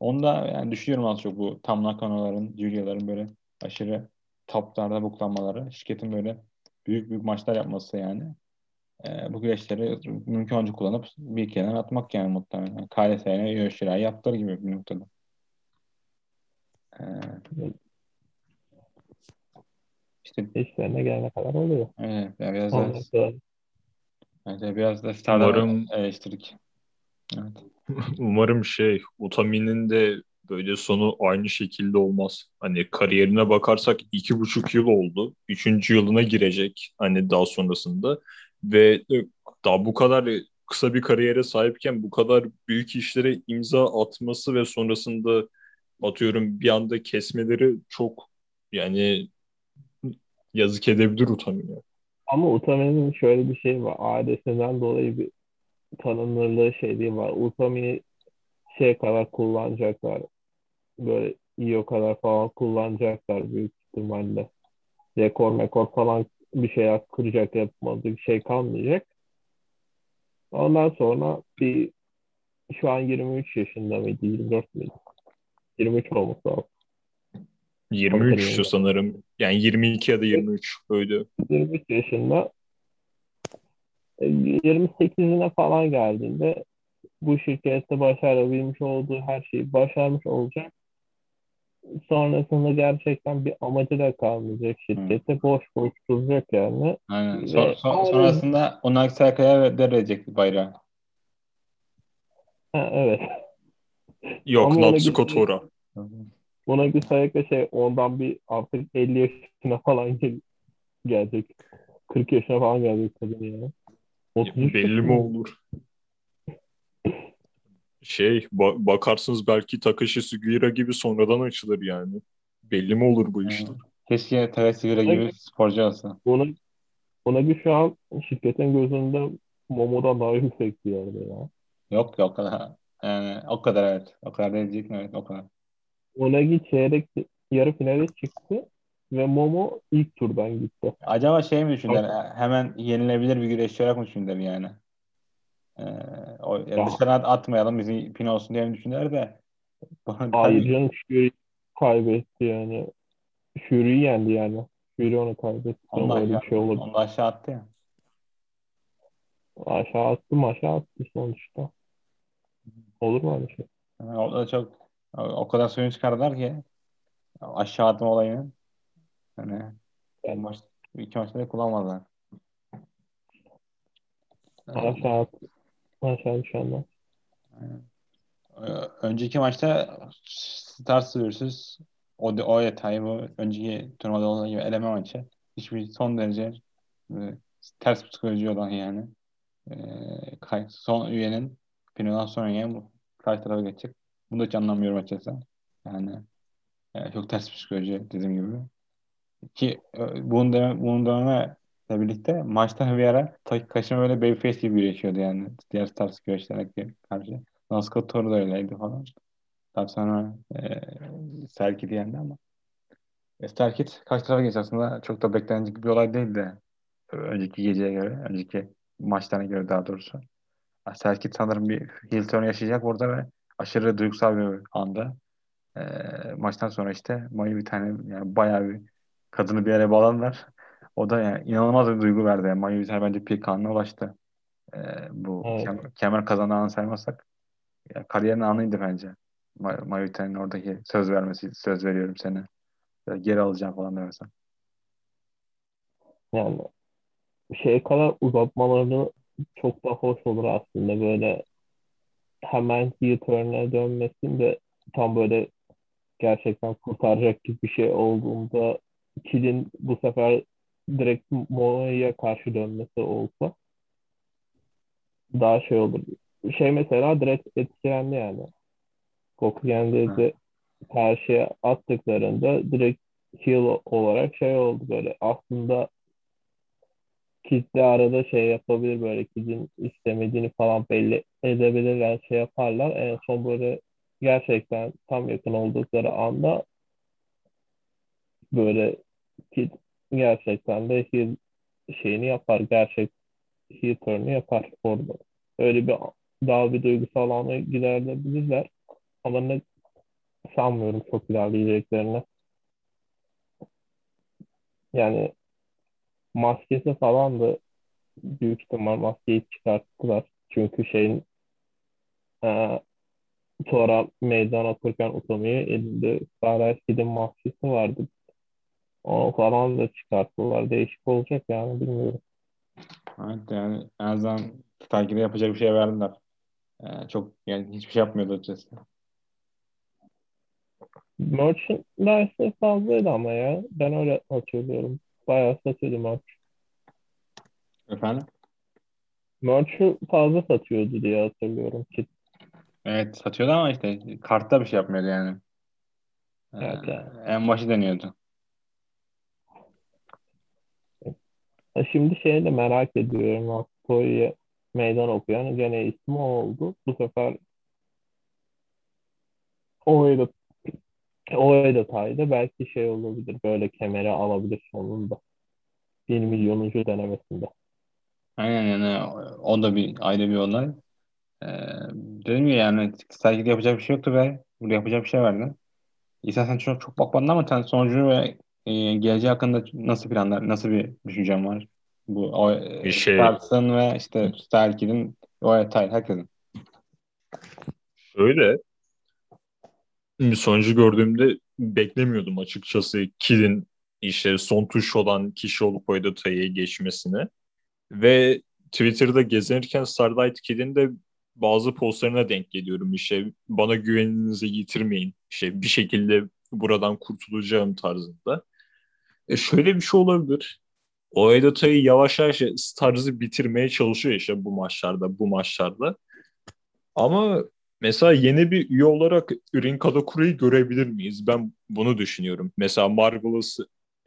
Onda yani düşünüyorum az çok bu Tam Nakano'ların, Julia'ların böyle aşırı toplarda buklanmaları, şirketin böyle büyük büyük maçlar yapması yani. e, bu güreşleri mümkün olunca kullanıp bir kenara atmak yani muhtemelen. KLS'ye Yoshira'yı yaptır gibi bir noktada. E, işte İşlerine gelene kadar oluyor. evet, yani biraz da, evet, biraz da Star'dan Umarım eleştirdik. Evet. Umarım şey Utami'nin de böyle sonu aynı şekilde olmaz. Hani kariyerine bakarsak iki buçuk yıl oldu. Üçüncü yılına girecek hani daha sonrasında. Ve daha bu kadar kısa bir kariyere sahipken bu kadar büyük işlere imza atması ve sonrasında atıyorum bir anda kesmeleri çok yani yazık edebilir Utami'ye. Ama Utami'nin şöyle bir şey var. Ailesinden dolayı bir tanınırlığı şeyliği var. Utami'yi şey kadar kullanacaklar. Böyle iyi o kadar falan kullanacaklar büyük ihtimalle. Rekor mekor falan bir şey kıracak yapmadığı bir şey kalmayacak. Ondan sonra bir şu an 23 yaşında mıydı? 24 müydü? 23 olması lazım. 23 Hakikaten. sanırım. Yani 22 ya da 23 öyle. 23 yaşında e, 28'ine falan geldiğinde bu şirkette başarabilmiş olduğu her şeyi başarmış olacak. Sonrasında gerçekten bir amacı da kalmayacak şirkette. Boş boş duracak yani. Aynen. Ve Son- son- aile- sonrasında Onaki Saika'ya devredecek bayrağı. Ha, evet. Yok Ama ona Natsuko gittiği- Tora. Buna bir sayıkla şey ondan bir artık 50 yaşına falan gel- gelecek. 40 yaşına falan gelecek kadın yani. 33 Belli mi olur? Şey ba- bakarsınız belki Takashi Sugiura gibi sonradan açılır yani. Belli mi olur bu işler? Keşke Tagasigura gibi Evet. sporcu olsa. Buna, buna bir şu an şirketin gözünde Momo'dan daha yüksek bir yerde ya. Yok ya o kadar. Yani o kadar evet. O kadar değil diyecektim evet o kadar. Onagi çeyrek yarı finale çıktı ve Momo ilk turdan gitti. Acaba şey mi düşündüler? Hemen yenilebilir bir güreşçi olarak mı düşündüler yani? Ee, o, ya Ya. dışarı at- atmayalım bizim pin olsun diye mi düşündüler de. Hayır canım Fury kaybetti yani. Fury'yi yendi yani. Fury onu kaybetti. Onu aşağı, bir şey olabilir. onu aşağı attı ya. Aşağı attım aşağı attı sonuçta. Olur mu öyle şey? Yani o da çok o, kadar suyunu çıkardılar ki aşağı atma olayını. Yani Evet. maç, iki maçta da kullanmadılar. Aşağı attı. Aşağı düşenler. Ee, Önceki maçta Stars vs. O, o detayı bu önceki turnuvada olduğu gibi eleme maçı. Hiçbir son derece e, ters psikoloji olan yani. E, son üyenin finalden sonra yani karşı tarafa geçecek. Bunu da hiç anlamıyorum açıkçası. Yani e, çok ters psikoloji dediğim gibi. Ki e, bunun deme, bunun dememe birlikte maçta bir ara Kaşıma böyle babyface gibi güreşiyordu yani. Diğer Stars güreşlerine karşı. Nasco Toro da öyleydi falan. Daha sonra e, Serkit yendi ama e, Serkit kaç tarafa geçti aslında çok da beklenecek bir olay değildi. Önceki geceye göre, önceki maçlarına göre daha doğrusu. Serkit sanırım bir heel turn yaşayacak orada ve aşırı duygusal bir anda. E, maçtan sonra işte Mayu bir tane yani bayağı bir kadını bir yere bağladılar. O da yani inanılmaz bir duygu verdi. Yani Mayu tane bence peak anına ulaştı. E, bu Evet. kemer, kemer kazanan anı saymazsak ya, kariyerin anıydı bence. Ma- Mayute'nin oradaki söz vermesi, söz veriyorum sana. Ya, Geri alacağım falan demesen. Yani şey kadar uzatmalarını çok da hoş olur aslında böyle hemen heel turn'e dönmesin de tam böyle gerçekten kurtaracak gibi bir şey olduğunda Kill'in bu sefer direkt Momo'ya karşı dönmesi olsa daha şey olur. Şey mesela direkt etkilendi yani. Kokuyen'de de karşıya attıklarında direkt heel olarak şey oldu böyle. Aslında Kid'le arada şey yapabilir böyle Kid'in istemediğini falan belli edebilirler şey yaparlar. En son böyle gerçekten tam yakın oldukları anda böyle Kid gerçekten de heel şeyini yapar. Gerçek heel turn'u yapar orada. Öyle bir daha bir duygusal anı giderebilirler. Ama ne sanmıyorum çok ilerleyeceklerini. Yani maskesi falan da büyük ihtimal maskeyi çıkarttılar. Çünkü şeyin e, sonra meydan okurken utanıyor. Elinde Sarah Kid'in maskesi vardı. O falan da çıkarttılar. Değişik olacak yani bilmiyorum. Evet yani en azından takipte yapacak bir şey verdiler. Ee, çok yani hiçbir şey yapmıyordu açıkçası. Merchandise fazlaydı ama ya. Ben öyle hatırlıyorum. Bayağı satıyordu merch. Efendim? Merch'ü fazla satıyordu diye hatırlıyorum ki. Evet satıyordu ama işte kartta bir şey yapmıyordu yani. Ee, Evet, yani. en başı deniyordu. Şimdi şeyi de merak ediyorum. Story'ye meydan okuyan gene ismi oldu. Bu sefer Olayı da Olayı da taydı. Belki şey olabilir. Böyle kemeri alabilir sonunda. 1 milyonuncu denemesinde. Aynen yani o, da bir ayrı bir olay. Ee, dedim ya yani sergide yapacak bir şey yoktu ve burada yapacak bir şey vardı. İsa sen çok çok bakmadın ama sen sonucu ve e, geleceği hakkında nasıl planlar, nasıl bir düşüncen var? Bu o, e, Bir şey- Stars'ın ve işte Starkey'in o Etay herkesin. Öyle. Bir sonucu gördüğümde beklemiyordum açıkçası Kid'in işte son tuş olan kişi olup Oedata'ya geçmesini. Ve Twitter'da gezinirken Starlight Kid'in de bazı postlarına denk geliyorum. İşte bana güveninizi yitirmeyin. İşte bir şekilde buradan kurtulacağım tarzında. E şöyle bir şey olabilir. Oedata'yı yavaş yavaş Stars'ı bitirmeye çalışıyor işte bu maçlarda, bu maçlarda. Ama Mesela yeni bir üye olarak Rin Kadakura'yı görebilir miyiz? Ben bunu düşünüyorum. Mesela Marvelous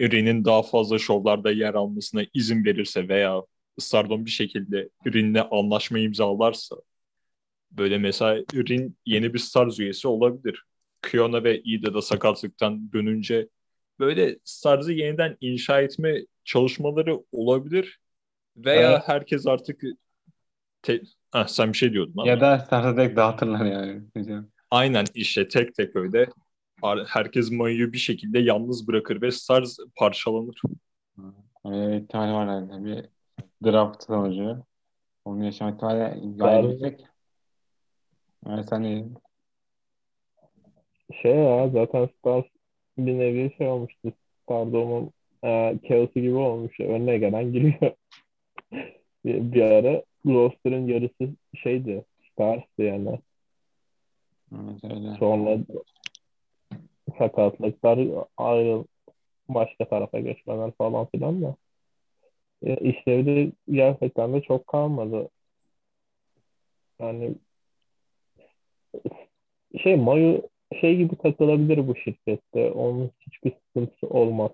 Rin'in daha fazla şovlarda yer almasına izin verirse veya Stardom bir şekilde Rin'le anlaşma imzalarsa böyle mesela Rin yeni bir Stars üyesi olabilir. Kiona ve Ida da sakatlıktan dönünce böyle Stars'ı yeniden inşa etme çalışmaları olabilir. Veya Evet. herkes artık te- Heh, sen bir şey diyordun ama. Ya da Stars'a direkt dağıtırlar yani. Aynen işte tek tek öyle. Her- Herkes Mayu'yu bir şekilde yalnız bırakır ve Stars parçalanır. Öyle bir ihtimal var herhalde. Bir draft sonucu. Onu yaşama ihtimali gayet yüksek. Evet hani Şey ya zaten Stars bir nevi şey olmuştu. Stardom'un e, Chaos'u gibi olmuş. Önüne gelen giriyor. bir, bir ara roster'ın yarısı şeydi. Stars'tı yani. evet öyle. Sonra sakatlıklar ayrı başka tarafa geçmeler falan filan da. E, işlevi de gerçekten de çok kalmadı. Yani şey Mayu şey gibi takılabilir bu şirkette. Onun hiçbir sıkıntısı olmaz.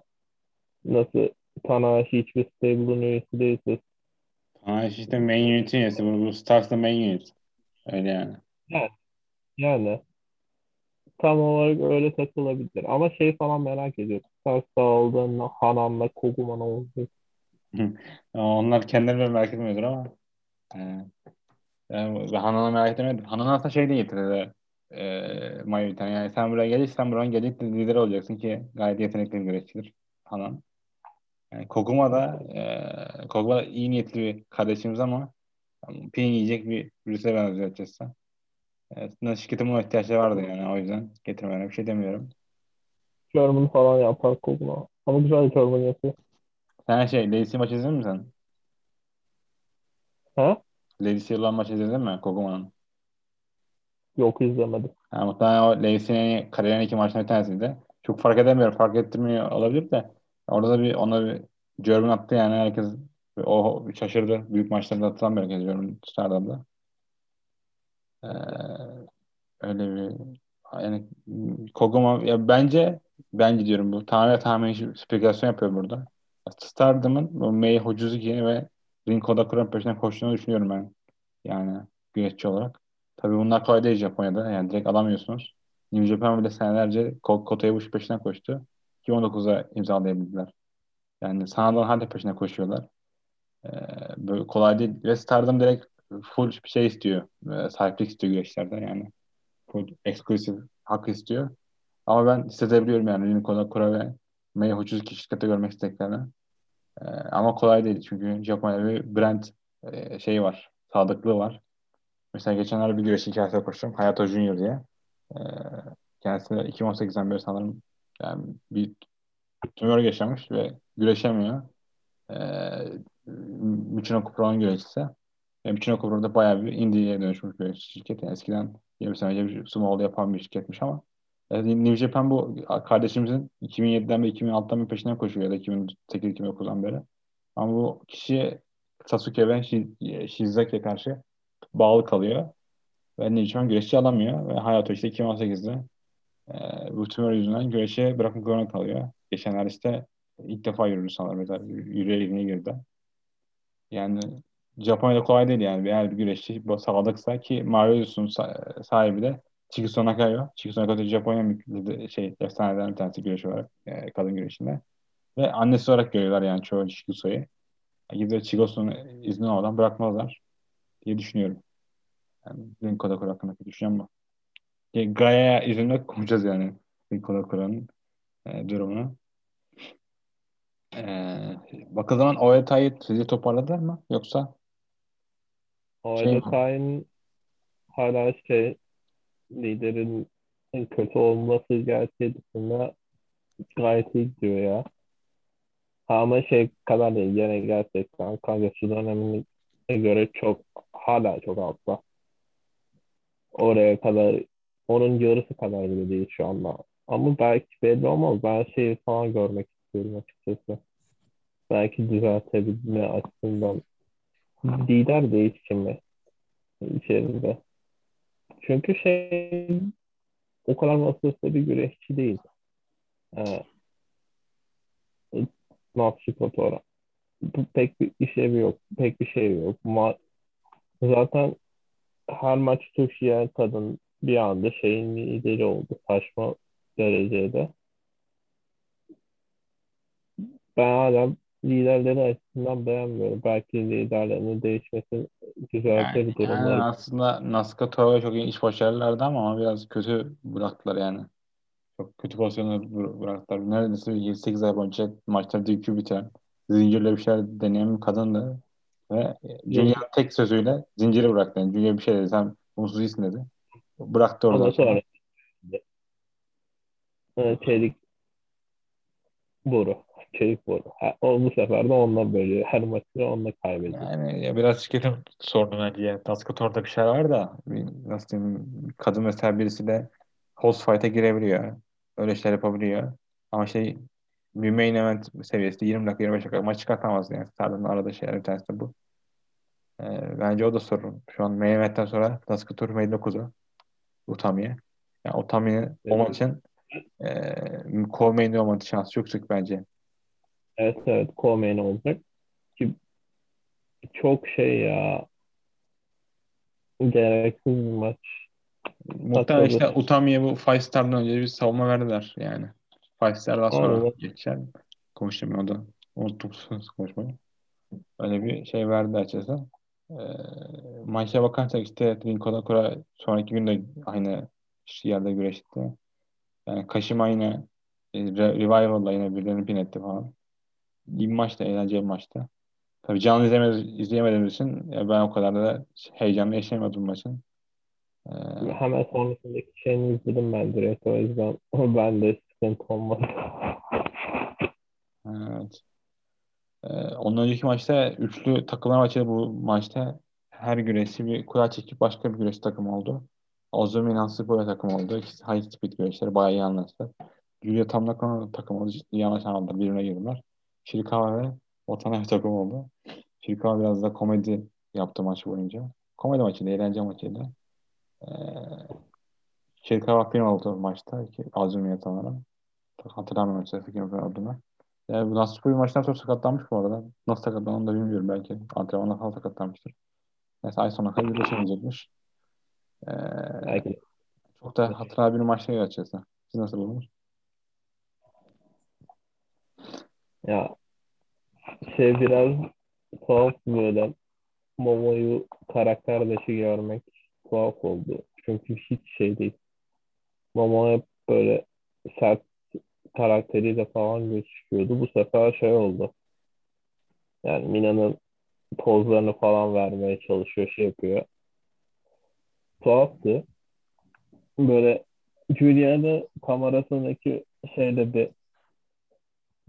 Nasıl Tanahashi hiçbir stable'ın üyesi değilse Ha işte main unit'in üyesi. Bu, bu Stars da main unit. Öyle yani. yani tam olarak öyle takılabilir. Ama şey falan merak ediyorum. Stars dağıldığında Hanan'la Koguma ne olacak? Onlar kendileri merak etmiyordur ama. E, yani Hanan'a merak etmiyordur. Hanan aslında şey de getirdi. E, Mayur'dan. Yani sen buraya gelirsen buranın gelecek lider olacaksın ki gayet yetenekli bir güreşçidir Hanan. Yani Koguma da e, Koguma da iyi niyetli bir kardeşimiz ama yani pin yiyecek bir birisine benziyor açıkçası. E, şirketin buna ihtiyaçları vardı yani o yüzden getirmene bir şey demiyorum. German falan yapar Koguma. Ama güzel German yapıyor. Sen şey Lacey maçı izledin mi sen? Ha? Lacey olan maçı izledin mi Koguma'nın? Yok izlemedim. Yani muhtemelen o Lacey'nin kariyerin iki maçından bir tanesiydi. Çok fark edemiyorum. Fark ettirmiyor olabilir de. Orada da bir ona bir German attı yani herkes o şaşırdı. Büyük maçlarda atılan bir herkes German Stardom'da. Ee, öyle bir yani Koguma ya bence bence diyorum bu tamamen tamamen spekülasyon yapıyor burada. Stardom'ın bu Mei Hocuzuki ve Ring Kodakura'nın peşinden koştuğunu düşünüyorum ben. Yani güreşçi olarak. Tabii bunlar kolay değil Japonya'da. Yani direkt alamıyorsunuz. New Japan bile senelerce Ko- Kota'ya bu iş peşinden koştu. 2019'a imzalayabildiler. Yani Sanada'nın hala peşine koşuyorlar. Ee, böyle kolay değil. Ve Stardom direkt full bir şey istiyor. Ee, sahiplik istiyor güreşlerde yani. Full eksklusif hak istiyor. Ama ben hissedebiliyorum yani Rini Kodakura ve Mei Hochuzuki şirkette görmek istediklerini. E, ama kolay değil çünkü Japonya'da bir brand e, şeyi var. Sadıklığı var. Mesela geçenlerde bir güreş hikayesi koştum. Hayato Junior diye. E, kendisi 2018'den beri sanırım yani bir tümör yaşamış ve güreşemiyor. E, Michinoku Pro'nun güreşçisi. E, Michinoku Pro da bayağı bir indie'ye dönüşmüş bir şirket. Yani eskiden 20 sene önce bir sumo'da yapan bir şirketmiş ama e, New Japan bu kardeşimizin 2007'den beri 2006'dan beri peşinden koşuyor ya da 2008-2009'dan beri. Ama bu kişi Sasuke ve Shizaki'ye karşı bağlı kalıyor. Ve Japan güreşçi alamıyor. Ve Hayato işte 2018'de e, bu tümör yüzünden güreşe bırakmak zorunda kalıyor. Geçenler işte ilk defa yürüdü sanırım. Mesela yürüye girdi. Yani Japonya'da kolay değil yani. Eğer bir güreşçi sağlıksa ki Marius'un sahibi de Chigusa Nakayo. Chigusa Nakayo Japonya şey efsaneden bir tanesi güreş olarak e, kadın güreşinde. Ve annesi olarak görüyorlar yani çoğu Chigusa'yı. Gidip Chigusa'nın izni olmadan bırakmazlar diye düşünüyorum. Yani Rin Kodakura hakkındaki düşüncem bu. Yani Gaia'ya izinle konuşacağız yani Rin Kodakura'nın e, durumunu. E, bakıldığı zaman Oeta'yı sizi toparladılar mı? Yoksa Oeta'nın hala şey liderin kötü olması gerçeği dışında gayet iyi gidiyor ya. Ama şey kadar değil. Yine gerçekten Kankası dönemine göre çok hala çok altta. Oraya kadar onun yarısı kadar bile değil şu anda. Ama belki belli olmaz. Ben şeyi falan görmek istiyorum açıkçası. Belki düzeltebilme açısından lider değişimi içerisinde. Çünkü şey o kadar vasıflı bir güreşçi değil. Ee, Natsuko Pek bir işlevi yok. Pek bir şey yok. Ma Zaten her maç taşıyan kadın bir anda şeyin lideri oldu. Saçma derecede. Ben hala liderleri açısından beğenmiyorum. Belki liderlerinin değişmesi güzel yani, bir durum. Yani aslında Nasca Toro çok iş başarılardı ama biraz kötü bıraktılar yani. Çok kötü pozisyonlar bıraktılar. Neredeyse 7-8 ay boyunca maçları DQ bitiren, zincirle bir şeyler deneyen bir kadındı. Ve Junior tek sözüyle zinciri bıraktı. Yani Junior bir şey dedi. Sen umutsuz iyisin dedi. Bıraktı orada. Ondan sonra çelik boru. Çelik boru. O bu sefer de onunla bölüyor. Her maçı onunla kaybediyor. Yani ya biraz şirketin sorunu diye. Daskator'da bir şey var da nasıl diyeyim kadın mesela birisi de host fight'a girebiliyor. Öyle şeyler yapabiliyor. Ama şey bir main event seviyesinde 20 dakika 25 dakika maç çıkartamaz yani. Star'ın arada şeyler bir tanesi de bu. Ee, bence o da sorun. Şu an main event'ten sonra Daskator main 9'u Utami'ye. Yani Utami'nin evet. o maçın e, Coleman'in olmadığı şansı çok sık bence. Evet evet Coleman olacak. Ki çok şey ya gereksiz bir maç. Muhtemelen işte Utami'ye bu Five Star'dan önce bir savunma verdiler yani. Five Star'dan sonra evet. geçen konuştum o da. Unuttuk konuşmayı. Öyle bir şey verdi açıkçası. Ee, maça bakarsak işte Rinko Kura sonraki gün de aynı yerde güreşti. Yani Kashima yine e, Revival'da yine birilerini pin etti falan. İyi bir maçtı, eğlenceli bir maçtı. Tabii canlı izlemediğimiz, izleyemediğimiz için ben o kadar da heyecanlı yaşayamadım maçın. Ee, Hemen sonrasındaki şeyini izledim ben direkt o yüzden ben de sıkıntı olmadı. evet. Ee, ondan önceki maçta üçlü takımlar maçı bu maçta her güreşi bir kura çekip başka bir güreş takım oldu. Azumi Nasiboya takım oldu. İkisi high speed güreşleri bayağı iyi anlaştılar. Julia Tamlakano takım oldu. Ciddi iyi anlaşamadılar. Birbirine girdiler. Shirikawa ve Watanabe takım oldu. Shirikawa biraz da komedi yaptı maç boyunca. Komedi maçıydı, eğlence maçıydı. Ee, Shirikawa final oldu maçta. Azumi'ye sanırım. Hatırlamıyorum size kim adına. Yani bu Nasupo'yu maçtan sonra sakatlanmış bu arada. Nasıl sakatlandığını da bilmiyorum belki. Antrenmanla falan sakatlanmıştır. Neyse ay sonuna kadar birleşemeyecekmiş. Ee, belki. Çok da hatıra bir maç değil açıkçası. Siz nasıl buldunuz? Ya şey biraz tuhaf böyle Momo'yu karakter dışı görmek tuhaf oldu. Çünkü hiç şey değil. Momo hep böyle sert karakteriyle falan gözüküyordu. Bu sefer şey oldu. Yani Mina'nın pozlarını falan vermeye çalışıyor, şey yapıyor. Tuhaftı. Böyle Julia'nın kamerasındaki şeyde bir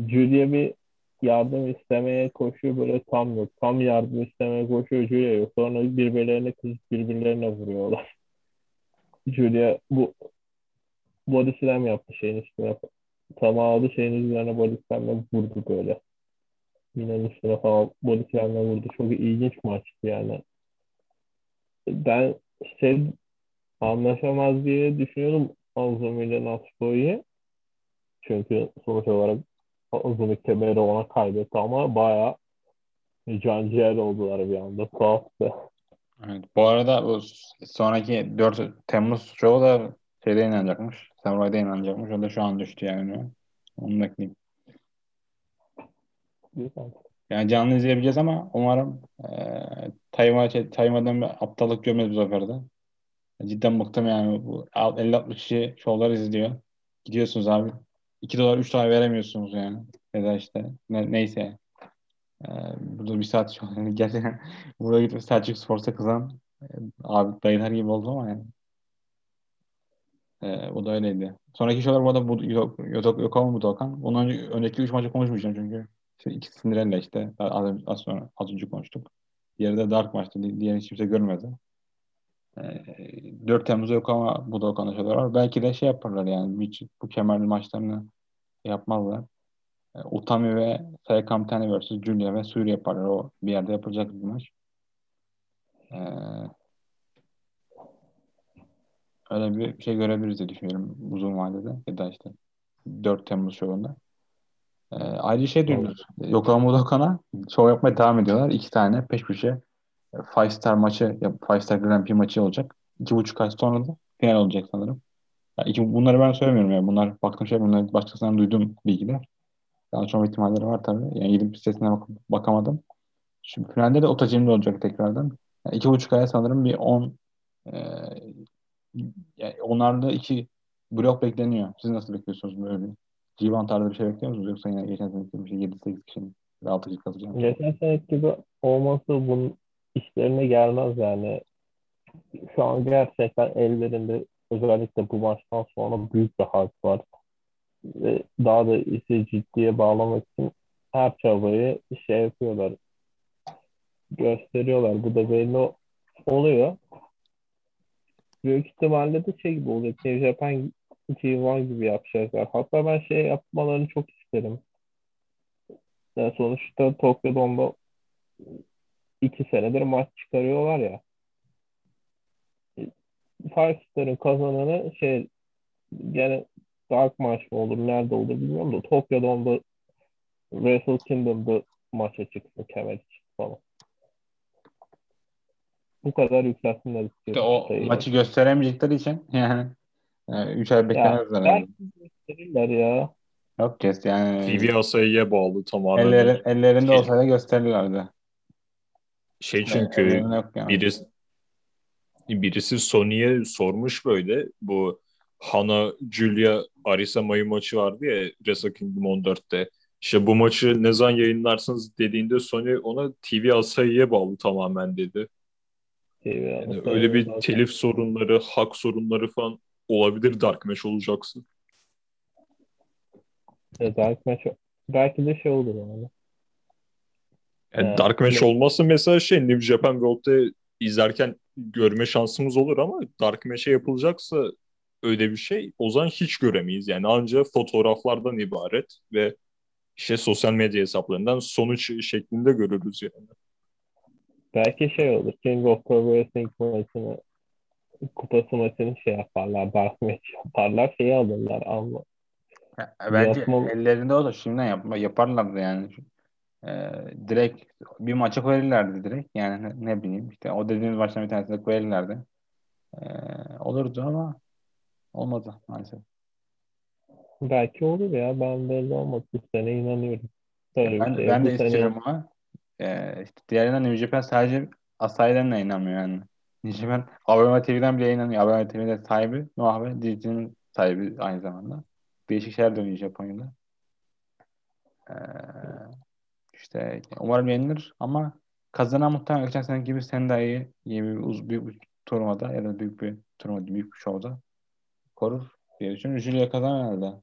Julia bir yardım istemeye koşuyor böyle tam yok. Tam yardım istemeye koşuyor Julia yok. Sonra birbirlerine kızıp birbirlerine vuruyorlar. Julia bu body slam yaptı şeyin üstüne. Tam aldı şeyin üzerine body slam'la vurdu böyle. Mina'nın üstüne falan body slam'la vurdu. Çok ilginç maçtı yani. Ben şey anlaşamaz diye düşünüyordum Azumi ile Natsuko'yu. Çünkü sonuç olarak Azumi kemeri ona kaybetti ama bayağı can oldular bir anda. Tuhaftı. Evet. Bu arada sonraki 4 Temmuz şovu da şeyde inanacakmış. Samuray'da inanacakmış. O da şu an düştü yani. Onu bekleyeyim. Güzel. Yani canlı izleyebileceğiz ama umarım e, Tayma, Tayma'dan bir aptallık görmeyiz bu sefer de. Cidden bıktım yani. Bu 50-60 kişi şovlar izliyor. Gidiyorsunuz abi. 2 dolar 3 dolar veremiyorsunuz yani. Ya da işte ne, neyse. Ee, burada bir saat şu an gerçekten burada gidip Selçuk Sports'a kızan e, abi dayılar gibi oldu ama yani. Ee, o da öyleydi. Sonraki şeyler bu arada bu, yok, yok, yok ama bu Doğukan. Ondan önce, önceki 3 maçı konuşmayacağım çünkü. İşte Cinderella işte. Az, az sonra az önce konuştuk. Diğeri de Dark maçtı. Diğerini hiç kimse görmedi. Ee, 4 Temmuz'da yok ama bu Doğukan'da şeyler var. Belki de şey yaparlar yani. Hiç bu kemerli maçlarını yapmazlar. E, Utami ve Sayakam Tane vs. Julia ve Suri yaparlar. O bir yerde yapılacak bir maç. Ee, öyle bir şey görebiliriz diye düşünüyorum uzun vadede. Ya da işte 4 Temmuz şovunda. Ee, ayrıca şey duyulur. Yokohama Budokan'a şov yapmaya devam ediyorlar. İki tane peş peşe Five Star maçı, Five Star Grand Prix maçı olacak. İki buçuk ay sonra da final olacak sanırım. Yani iki, bunları ben söylemiyorum ya. Bunlar baktığım şey bunlar başkasından duyduğum bilgiler. Daha çok ihtimalleri var tabii. Yani gidip sitesine bak bakamadım. Şimdi finalde de Otacim'de olacak tekrardan. Yani iki buçuk aya sanırım bir on e, yani onlarda iki blok bekleniyor. Siz nasıl bekliyorsunuz böyle bir? Civan tarzı bir şey bekliyor musunuz? Yoksa yine geçen sene bir şey 7-8 kişinin ve 6 kişi kalacak. Geçen sene gibi olması bunun işlerine gelmez yani. Şu an gerçekten ellerinde özellikle bu maçtan sonra büyük bir harp var. Ve daha da ise ciddiye bağlamak için her çabayı şey yapıyorlar. Gösteriyorlar. Bu da belli oluyor. Büyük ihtimalle de şey gibi olacak. New Japan G1 gibi yapacaklar. Hatta ben şey yapmalarını çok isterim. Yani sonuçta Tokyo Dome'da iki senedir maç çıkarıyorlar ya. Five kazananı şey gene Dark maç mı olur, nerede olur bilmiyorum da Tokyo Dome'da Wrestle Kingdom'da maça çıksın kemer için falan. Bu kadar yükselsinler istiyorum. İşte o sayıyı. maçı gösteremeyecekleri için yani 3 ay beklemez herhalde. gösterirler ya. Yok kes yani. TV Asayi'ye bağlı tamamen. Elleri, ellerinde şey, olsaydı gösterirlerdi. Şey çünkü yani. birisi, birisi Sony'ye sormuş böyle bu Hana Julia Arisa Mayu maçı vardı ya Wrestle Kingdom 14'te. İşte bu maçı ne zaman yayınlarsınız dediğinde Sony ona TV Asayi'ye bağlı tamamen dedi. Yani öyle bir zaten. telif sorunları, hak sorunları falan olabilir Dark Match olacaksın. E, Dark Match belki de şey olur yani. Yani ee, Dark Match olmazsa mesela şey New Japan World'de izlerken görme şansımız olur ama Dark Match'e yapılacaksa öyle bir şey o zaman hiç göremeyiz. Yani ancak fotoğraflardan ibaret ve işte sosyal medya hesaplarından sonuç şeklinde görürüz yani. Belki şey olur. King of Pro Wrestling maçını kupası maçını şey yaparlar. Dark match yaparlar. Şeyi alırlar ama. Bence Yapma... ellerinde olur. Şimdiden yapma, yaparlardı yani. Ee, direkt bir maça koyarlardı direkt. Yani ne, ne bileyim işte o dediğimiz maçtan bir tanesinde koyarlardı. Ee, olurdu ama olmadı maalesef. Belki olur ya. Ben belli olmaz. Bu sene inanıyorum. Böyle ben, şey. ben de istiyorum ama e, işte diğerinden New Japan sadece Asayi'den de inanmıyor yani. New Japan Abema TV'den bile inanıyor. Abema TV'de sahibi Noah ve dizinin sahibi aynı zamanda. Değişik şeyler dönüyor Japonya'da. Ee, İşte umarım yenilir ama kazanan muhtemelen geçen sene gibi Sendai'yi iyi bir, uz, büyük bir turnuvada ya da büyük bir turnuvada, büyük bir şovda korur diye düşünüyorum. Julia kazanır herhalde.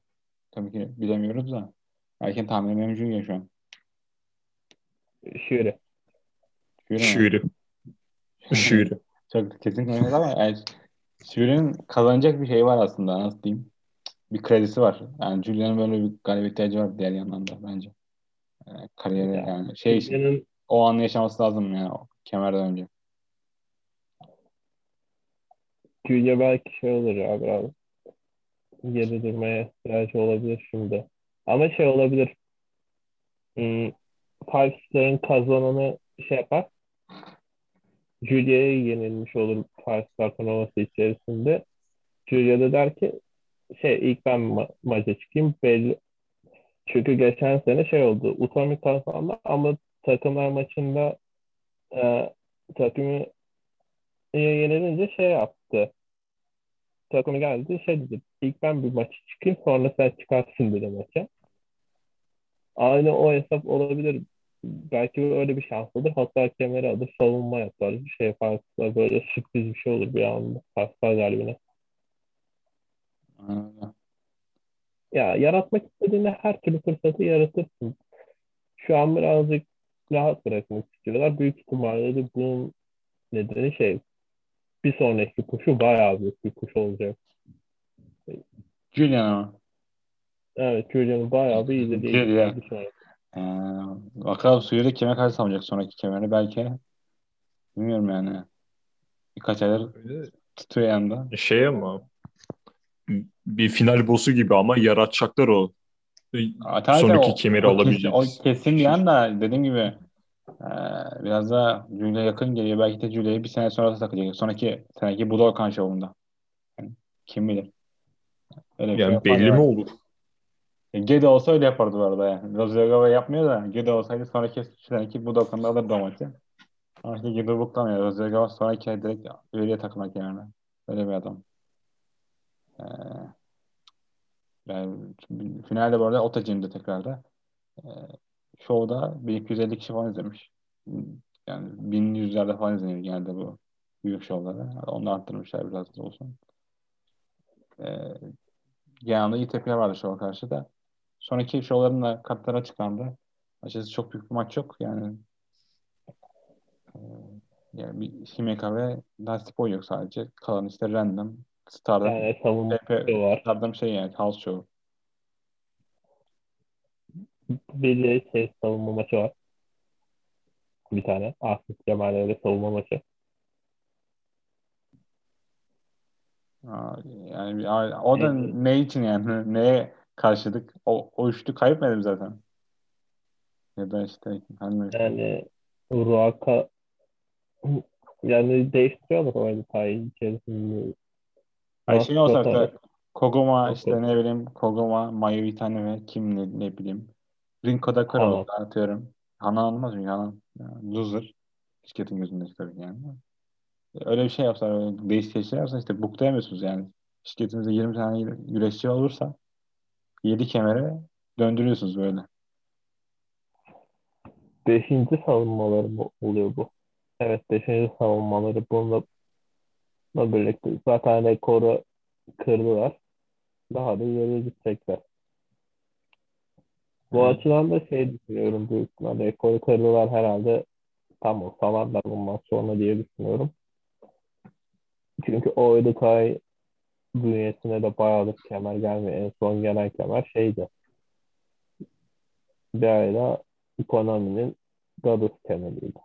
Tabii ki bilemiyoruz da. Erken tahmin ediyorum Julia şu an. Mı? Şiiri. Şiiri. Çok kesin oynadı ama yani Julia'nın kazanacak bir şey var aslında nasıl diyeyim. Bir kredisi var. Yani Julia'nın böyle bir galibiyet ihtiyacı var diğer yandan da bence. Yani kariyeri Ya, yani şey Julia'nın o anı yaşaması lazım yani o kemerden önce. Julia belki şey olur ya biraz geri durmaya ihtiyacı olabilir şimdi. Ama şey olabilir. Hmm, Star'ın kazananı şey yapar. Julia'ya yenilmiş olur Star turnuvası içerisinde. Julia da der ki şey ilk ben ma- maça çıkayım belli. Çünkü geçen sene şey oldu. Utami kazandı ama takımlar maçında e, takımı yenilince şey yaptı. Takımı geldi şey dedi. İlk ben bir maçı çıkayım sonra sen çıkarsın dedi maça. Aynı o hesap olabilir. Belki öyle bir şans olur. Hatta kemeri alır savunma yapar. Bir şey yaparsa böyle sürpriz bir şey olur bir anda. Pascal galibine. Aynen. Ya yaratmak istediğinde her türlü fırsatı yaratırsın. Şu an birazcık rahat bırakmak istiyorlar. Büyük ihtimalle de bunun nedeni şey bir sonraki kuşu bayağı büyük bir kuş olacak. Julian ama. Evet Julian'ın bayağı bir de Julian. Ee, bakalım Suyer'i kime karşı savunacak sonraki kemerini belki. Bilmiyorum yani. Birkaç aydır tutuyor yanında. Şey ama bir final boss'u gibi ama yaratacaklar o. Hatta Sonraki o- kemeri o alabilecek. O kesin diyen de dediğim gibi e, biraz da Julia yakın geliyor. Belki de Julia'yı bir sene sonra da takacak. Sonraki seneki Budokan şovunda. Yani kim bilir. Öyle bir şey Yani yapar belli mi olur? Gede olsa öyle yapardı bu arada yani. Rozegava yapmıyor da Gede olsaydı sonraki seneki Budokan'da alırdı o maçı. Ama işte Gede buklamıyor. Rozegava sonraki ay direkt öyle takmak yani. Öyle bir adam. Ee, yani finalde bu arada Otacim'de tekrarda. Ee, şovda 1250 kişi falan izlemiş. Yani bin yüzlerde falan izleniyor genelde bu büyük şovları. Onu arttırmışlar biraz da olsun. Ee, genelde iyi tepkiler vardı şova karşı da. Sonraki şovların da kartları açıklandı. Açıkçası çok büyük bir maç yok. Yani e, yani bir Himeka ve Dusty Boy yok sadece. Kalan işte random. Stardom. Yani savunma var. Stardom şey yani house show. Bir de şey savunma maçı var. Bir tane. Asif Cemal'le savunma maçı. Aa, Yani o da ne için yani? Neye karşılık? O, o üçlü kaybetmedim zaten. Ya da işte hani Yani Ruaka yani değiştiriyorlar o detayı içerisinde. Ay şey olsa da Koguma Yok, işte ne bileyim Koguma, Mayu Itane ve kim ne, ne bileyim. Rinko da olsa atıyorum. Hanan olmaz çünkü Hanan yani loser. Şirketin gözünde tabii yani. Öyle bir şey yapsalar, değişik şeyler yapsa işte booklayamıyorsunuz yani. Şirketinizde 20 tane güreşçi olursa 7 kemere döndürüyorsunuz böyle. Beşinci savunmaları bu, oluyor bu. Evet beşinci savunmaları bununla bununla birlikte zaten rekoru kırdılar. Daha da ileriye gidecekler. Bu Evet. açıdan da şey düşünüyorum büyük ihtimalle rekoru kırdılar herhalde tamam salarlar bundan sonra diye düşünüyorum. Çünkü o Edukay bünyesine de bayağıdır kemer gelmiyor. En son gelen kemer şeydi. Bir ayda ekonominin Goddess kemeriydi.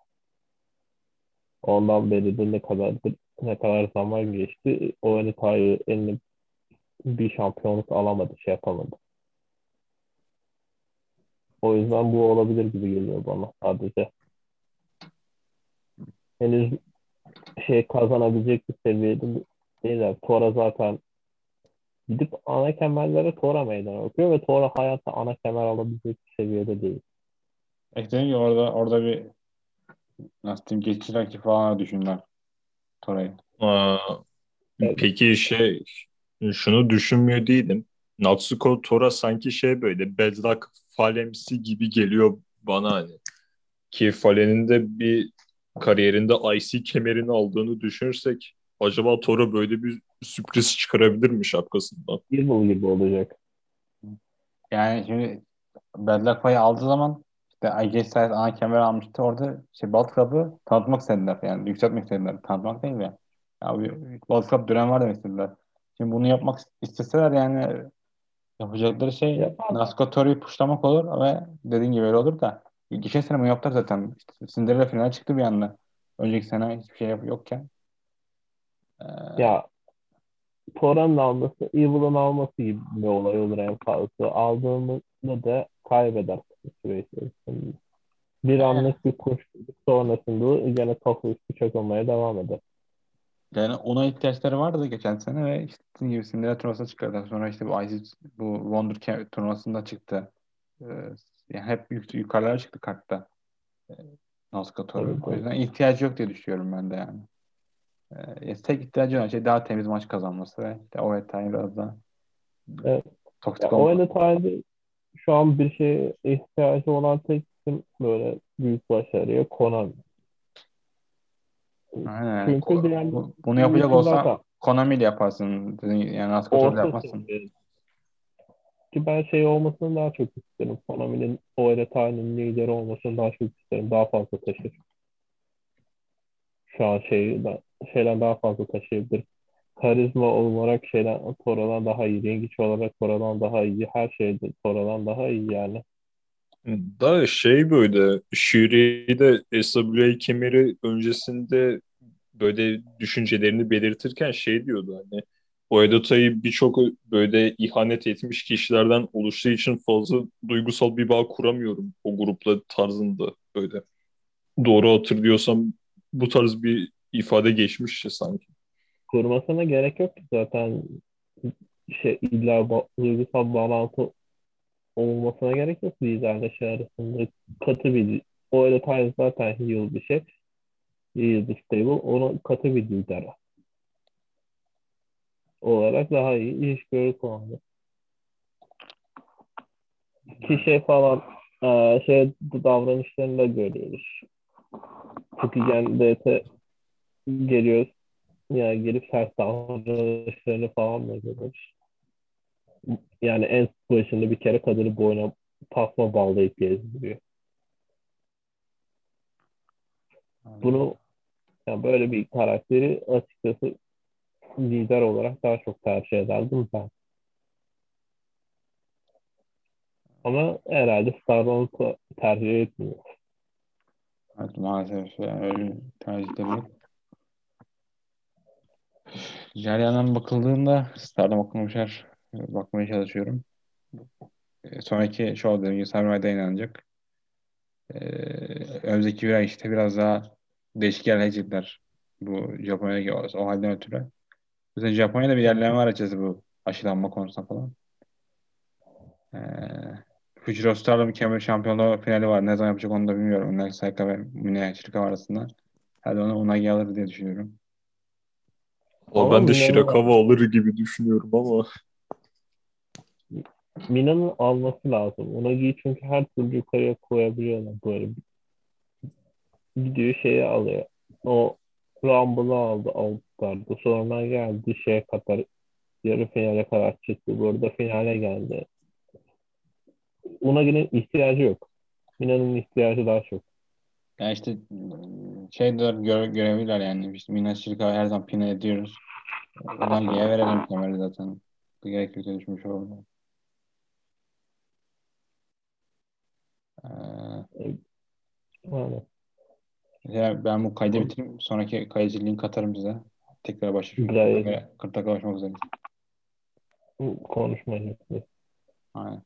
Ondan beri de ne kadar ne kadar zaman geçti. O Edukay eline bir şampiyonluk alamadı, şey yapamadı. O yüzden bu olabilir gibi geliyor bana sadece. Henüz şey kazanabilecek bir seviyede değiller. Tora zaten gidip ana kemerlere Tora meydan okuyor ve Tora hayatta ana kemer alabilecek bir seviyede değil. Ekledim ki orada orada bir nasıl diyeyim geçici rakip falan düşündüler Toray'ı. Aa, peki şey şunu düşünmüyor değilim. Natsuko Tora sanki şey böyle Bedrock Falemsi gibi geliyor bana hani. ki Fallen'in de bir kariyerinde IC kemerini aldığını düşünürsek acaba Toro böyle bir sürpriz çıkarabilir mi şapkasından? Evil gibi olacak. Yani şimdi Bad Luck Pay'ı aldığı zaman işte AJ Styles ana kemer almıştı. Orada işte Bullet Club'ı tanıtmak istediler. Yani yükseltmek istediler. Tanıtmak değil mi? Ya bir Bullet Club dönem var demek istediler. Şimdi bunu yapmak isteseler yani yapacakları şey. Nasco Tori'yi puşlamak olur ve dediğin gibi öyle olur da geçen sene bunu yaptılar zaten. İşte Cinderella finale çıktı bir anda. Önceki sene hiçbir şey yokken. Ee, Ya Toran'ın alması, Evil'ın alması gibi bir olay olur en fazla. Aldığında da kaybeder süre içerisinde. Bir anlık bir kuşluluk sonrasında gene kafa üstü çakılmaya devam eder. Yani ona ihtiyaçları vardı geçen sene ve işte dediğim gibi Cinderella turnuvasına çıkardılar. Sonra işte bu IC, bu Wonder Camp turnuvasında çıktı. Ee, yani hep yük, yukarılara çıktı kartta. Ee, Nazca Toro. O yüzden ihtiyacı yok diye düşünüyorum ben de yani. Ee, tek ihtiyacı olan şey daha temiz maç kazanması ve işte overtime biraz daha Evet. toksik Ya, o olması. tarzı şu an bir şeye ihtiyacı olan tek isim böyle büyük başarıya Konami. Aynen. Çünkü Ko- diğer bu- bunu yapacak olsa Konami ile yaparsın. Yani orta yapmazsın. Ki ben şey olmasını daha çok isterim. Konami'nin o Eretai'nin lideri olmasını daha çok isterim. Daha fazla taşır. Şu an şey, şeyden daha fazla taşıyabilir. Karizma olarak şeyden Toro'dan daha iyi. Rengiç olarak Toro'dan daha iyi. Her şeyde Toro'dan daha iyi yani. Da şey böyle Shuri'yi de SWA kemeri öncesinde böyle düşüncelerini belirtirken şey diyordu hani o Edata'yı birçok böyle ihanet etmiş kişilerden oluştuğu için fazla duygusal bir bağ kuramıyorum o grupla tarzında böyle. Doğru hatırlıyorsam bu tarz bir ifade geçmişti sanki. Kurmasına gerek yok ki zaten şey illa ba- duygusal bağlantı olmasına gerek yok liderle şey arasında. Katı bir o Eretai zaten heel bir şey. Heel bir stable. Onu katı bir lider olarak daha iyi iş görür kullandı. Ki şey falan şey davranışlarını da görüyoruz. Çünkü DT geliyoruz. Yani gelip sert davranışlarını falan görüyoruz. Yani en başında bir kere kadını boyuna tasma bağlayıp gezdiriyor. Bunu yani böyle bir karakteri açıkçası lider olarak daha çok tercih ederdim ben. Ama herhalde Stardom tercih etmiyor. Evet, maalesef öyle tercihleri yok. Diğer yandan bakıldığında Stardom okumuşlar bakmaya çalışıyorum. E, sonraki show dediğim gibi Sarmay'da inanacak. E, önümüzdeki bir ay işte biraz daha değişik yerlere gidecekler. Bu Japonya'daki o, o halden ötürü. Mesela Japonya'da bir yerleme var açıkçası bu aşılanma konusunda falan. E, Future Star'la bir kemer şampiyonluğu finali var. Ne zaman yapacak onu da bilmiyorum. Unagi Saika ve Mine Shirakawa arasında. Hadi onu Unagi alır diye düşünüyorum. Ama ben de Shirakawa alır gibi düşünüyorum ama Mina'nın alması lazım. Unagi'yi çünkü her türlü yukarıya koyabiliyorlar böyle. Gidiyor şeyi alıyor. O Rumble'ı aldı All-Star'da. Sonra geldi şeye kadar yarı finale kadar çıktı. Burada finale geldi. Unagi'nin ihtiyacı yok. Mina'nın ihtiyacı daha çok. Yani işte şey de göre, görebilirler yani. İşte Mina Shirakawa her zaman pine ediyoruz. Unagi'ye verelim kemeri zaten. Gerek yok diye düşmüş oldu. Ee, Yani. ya ben bu kaydı bitireyim. Sonraki kayıcı link atarım size. Tekrar. 40 dakika başlamak üzere. Konuşmayacak. Aynen.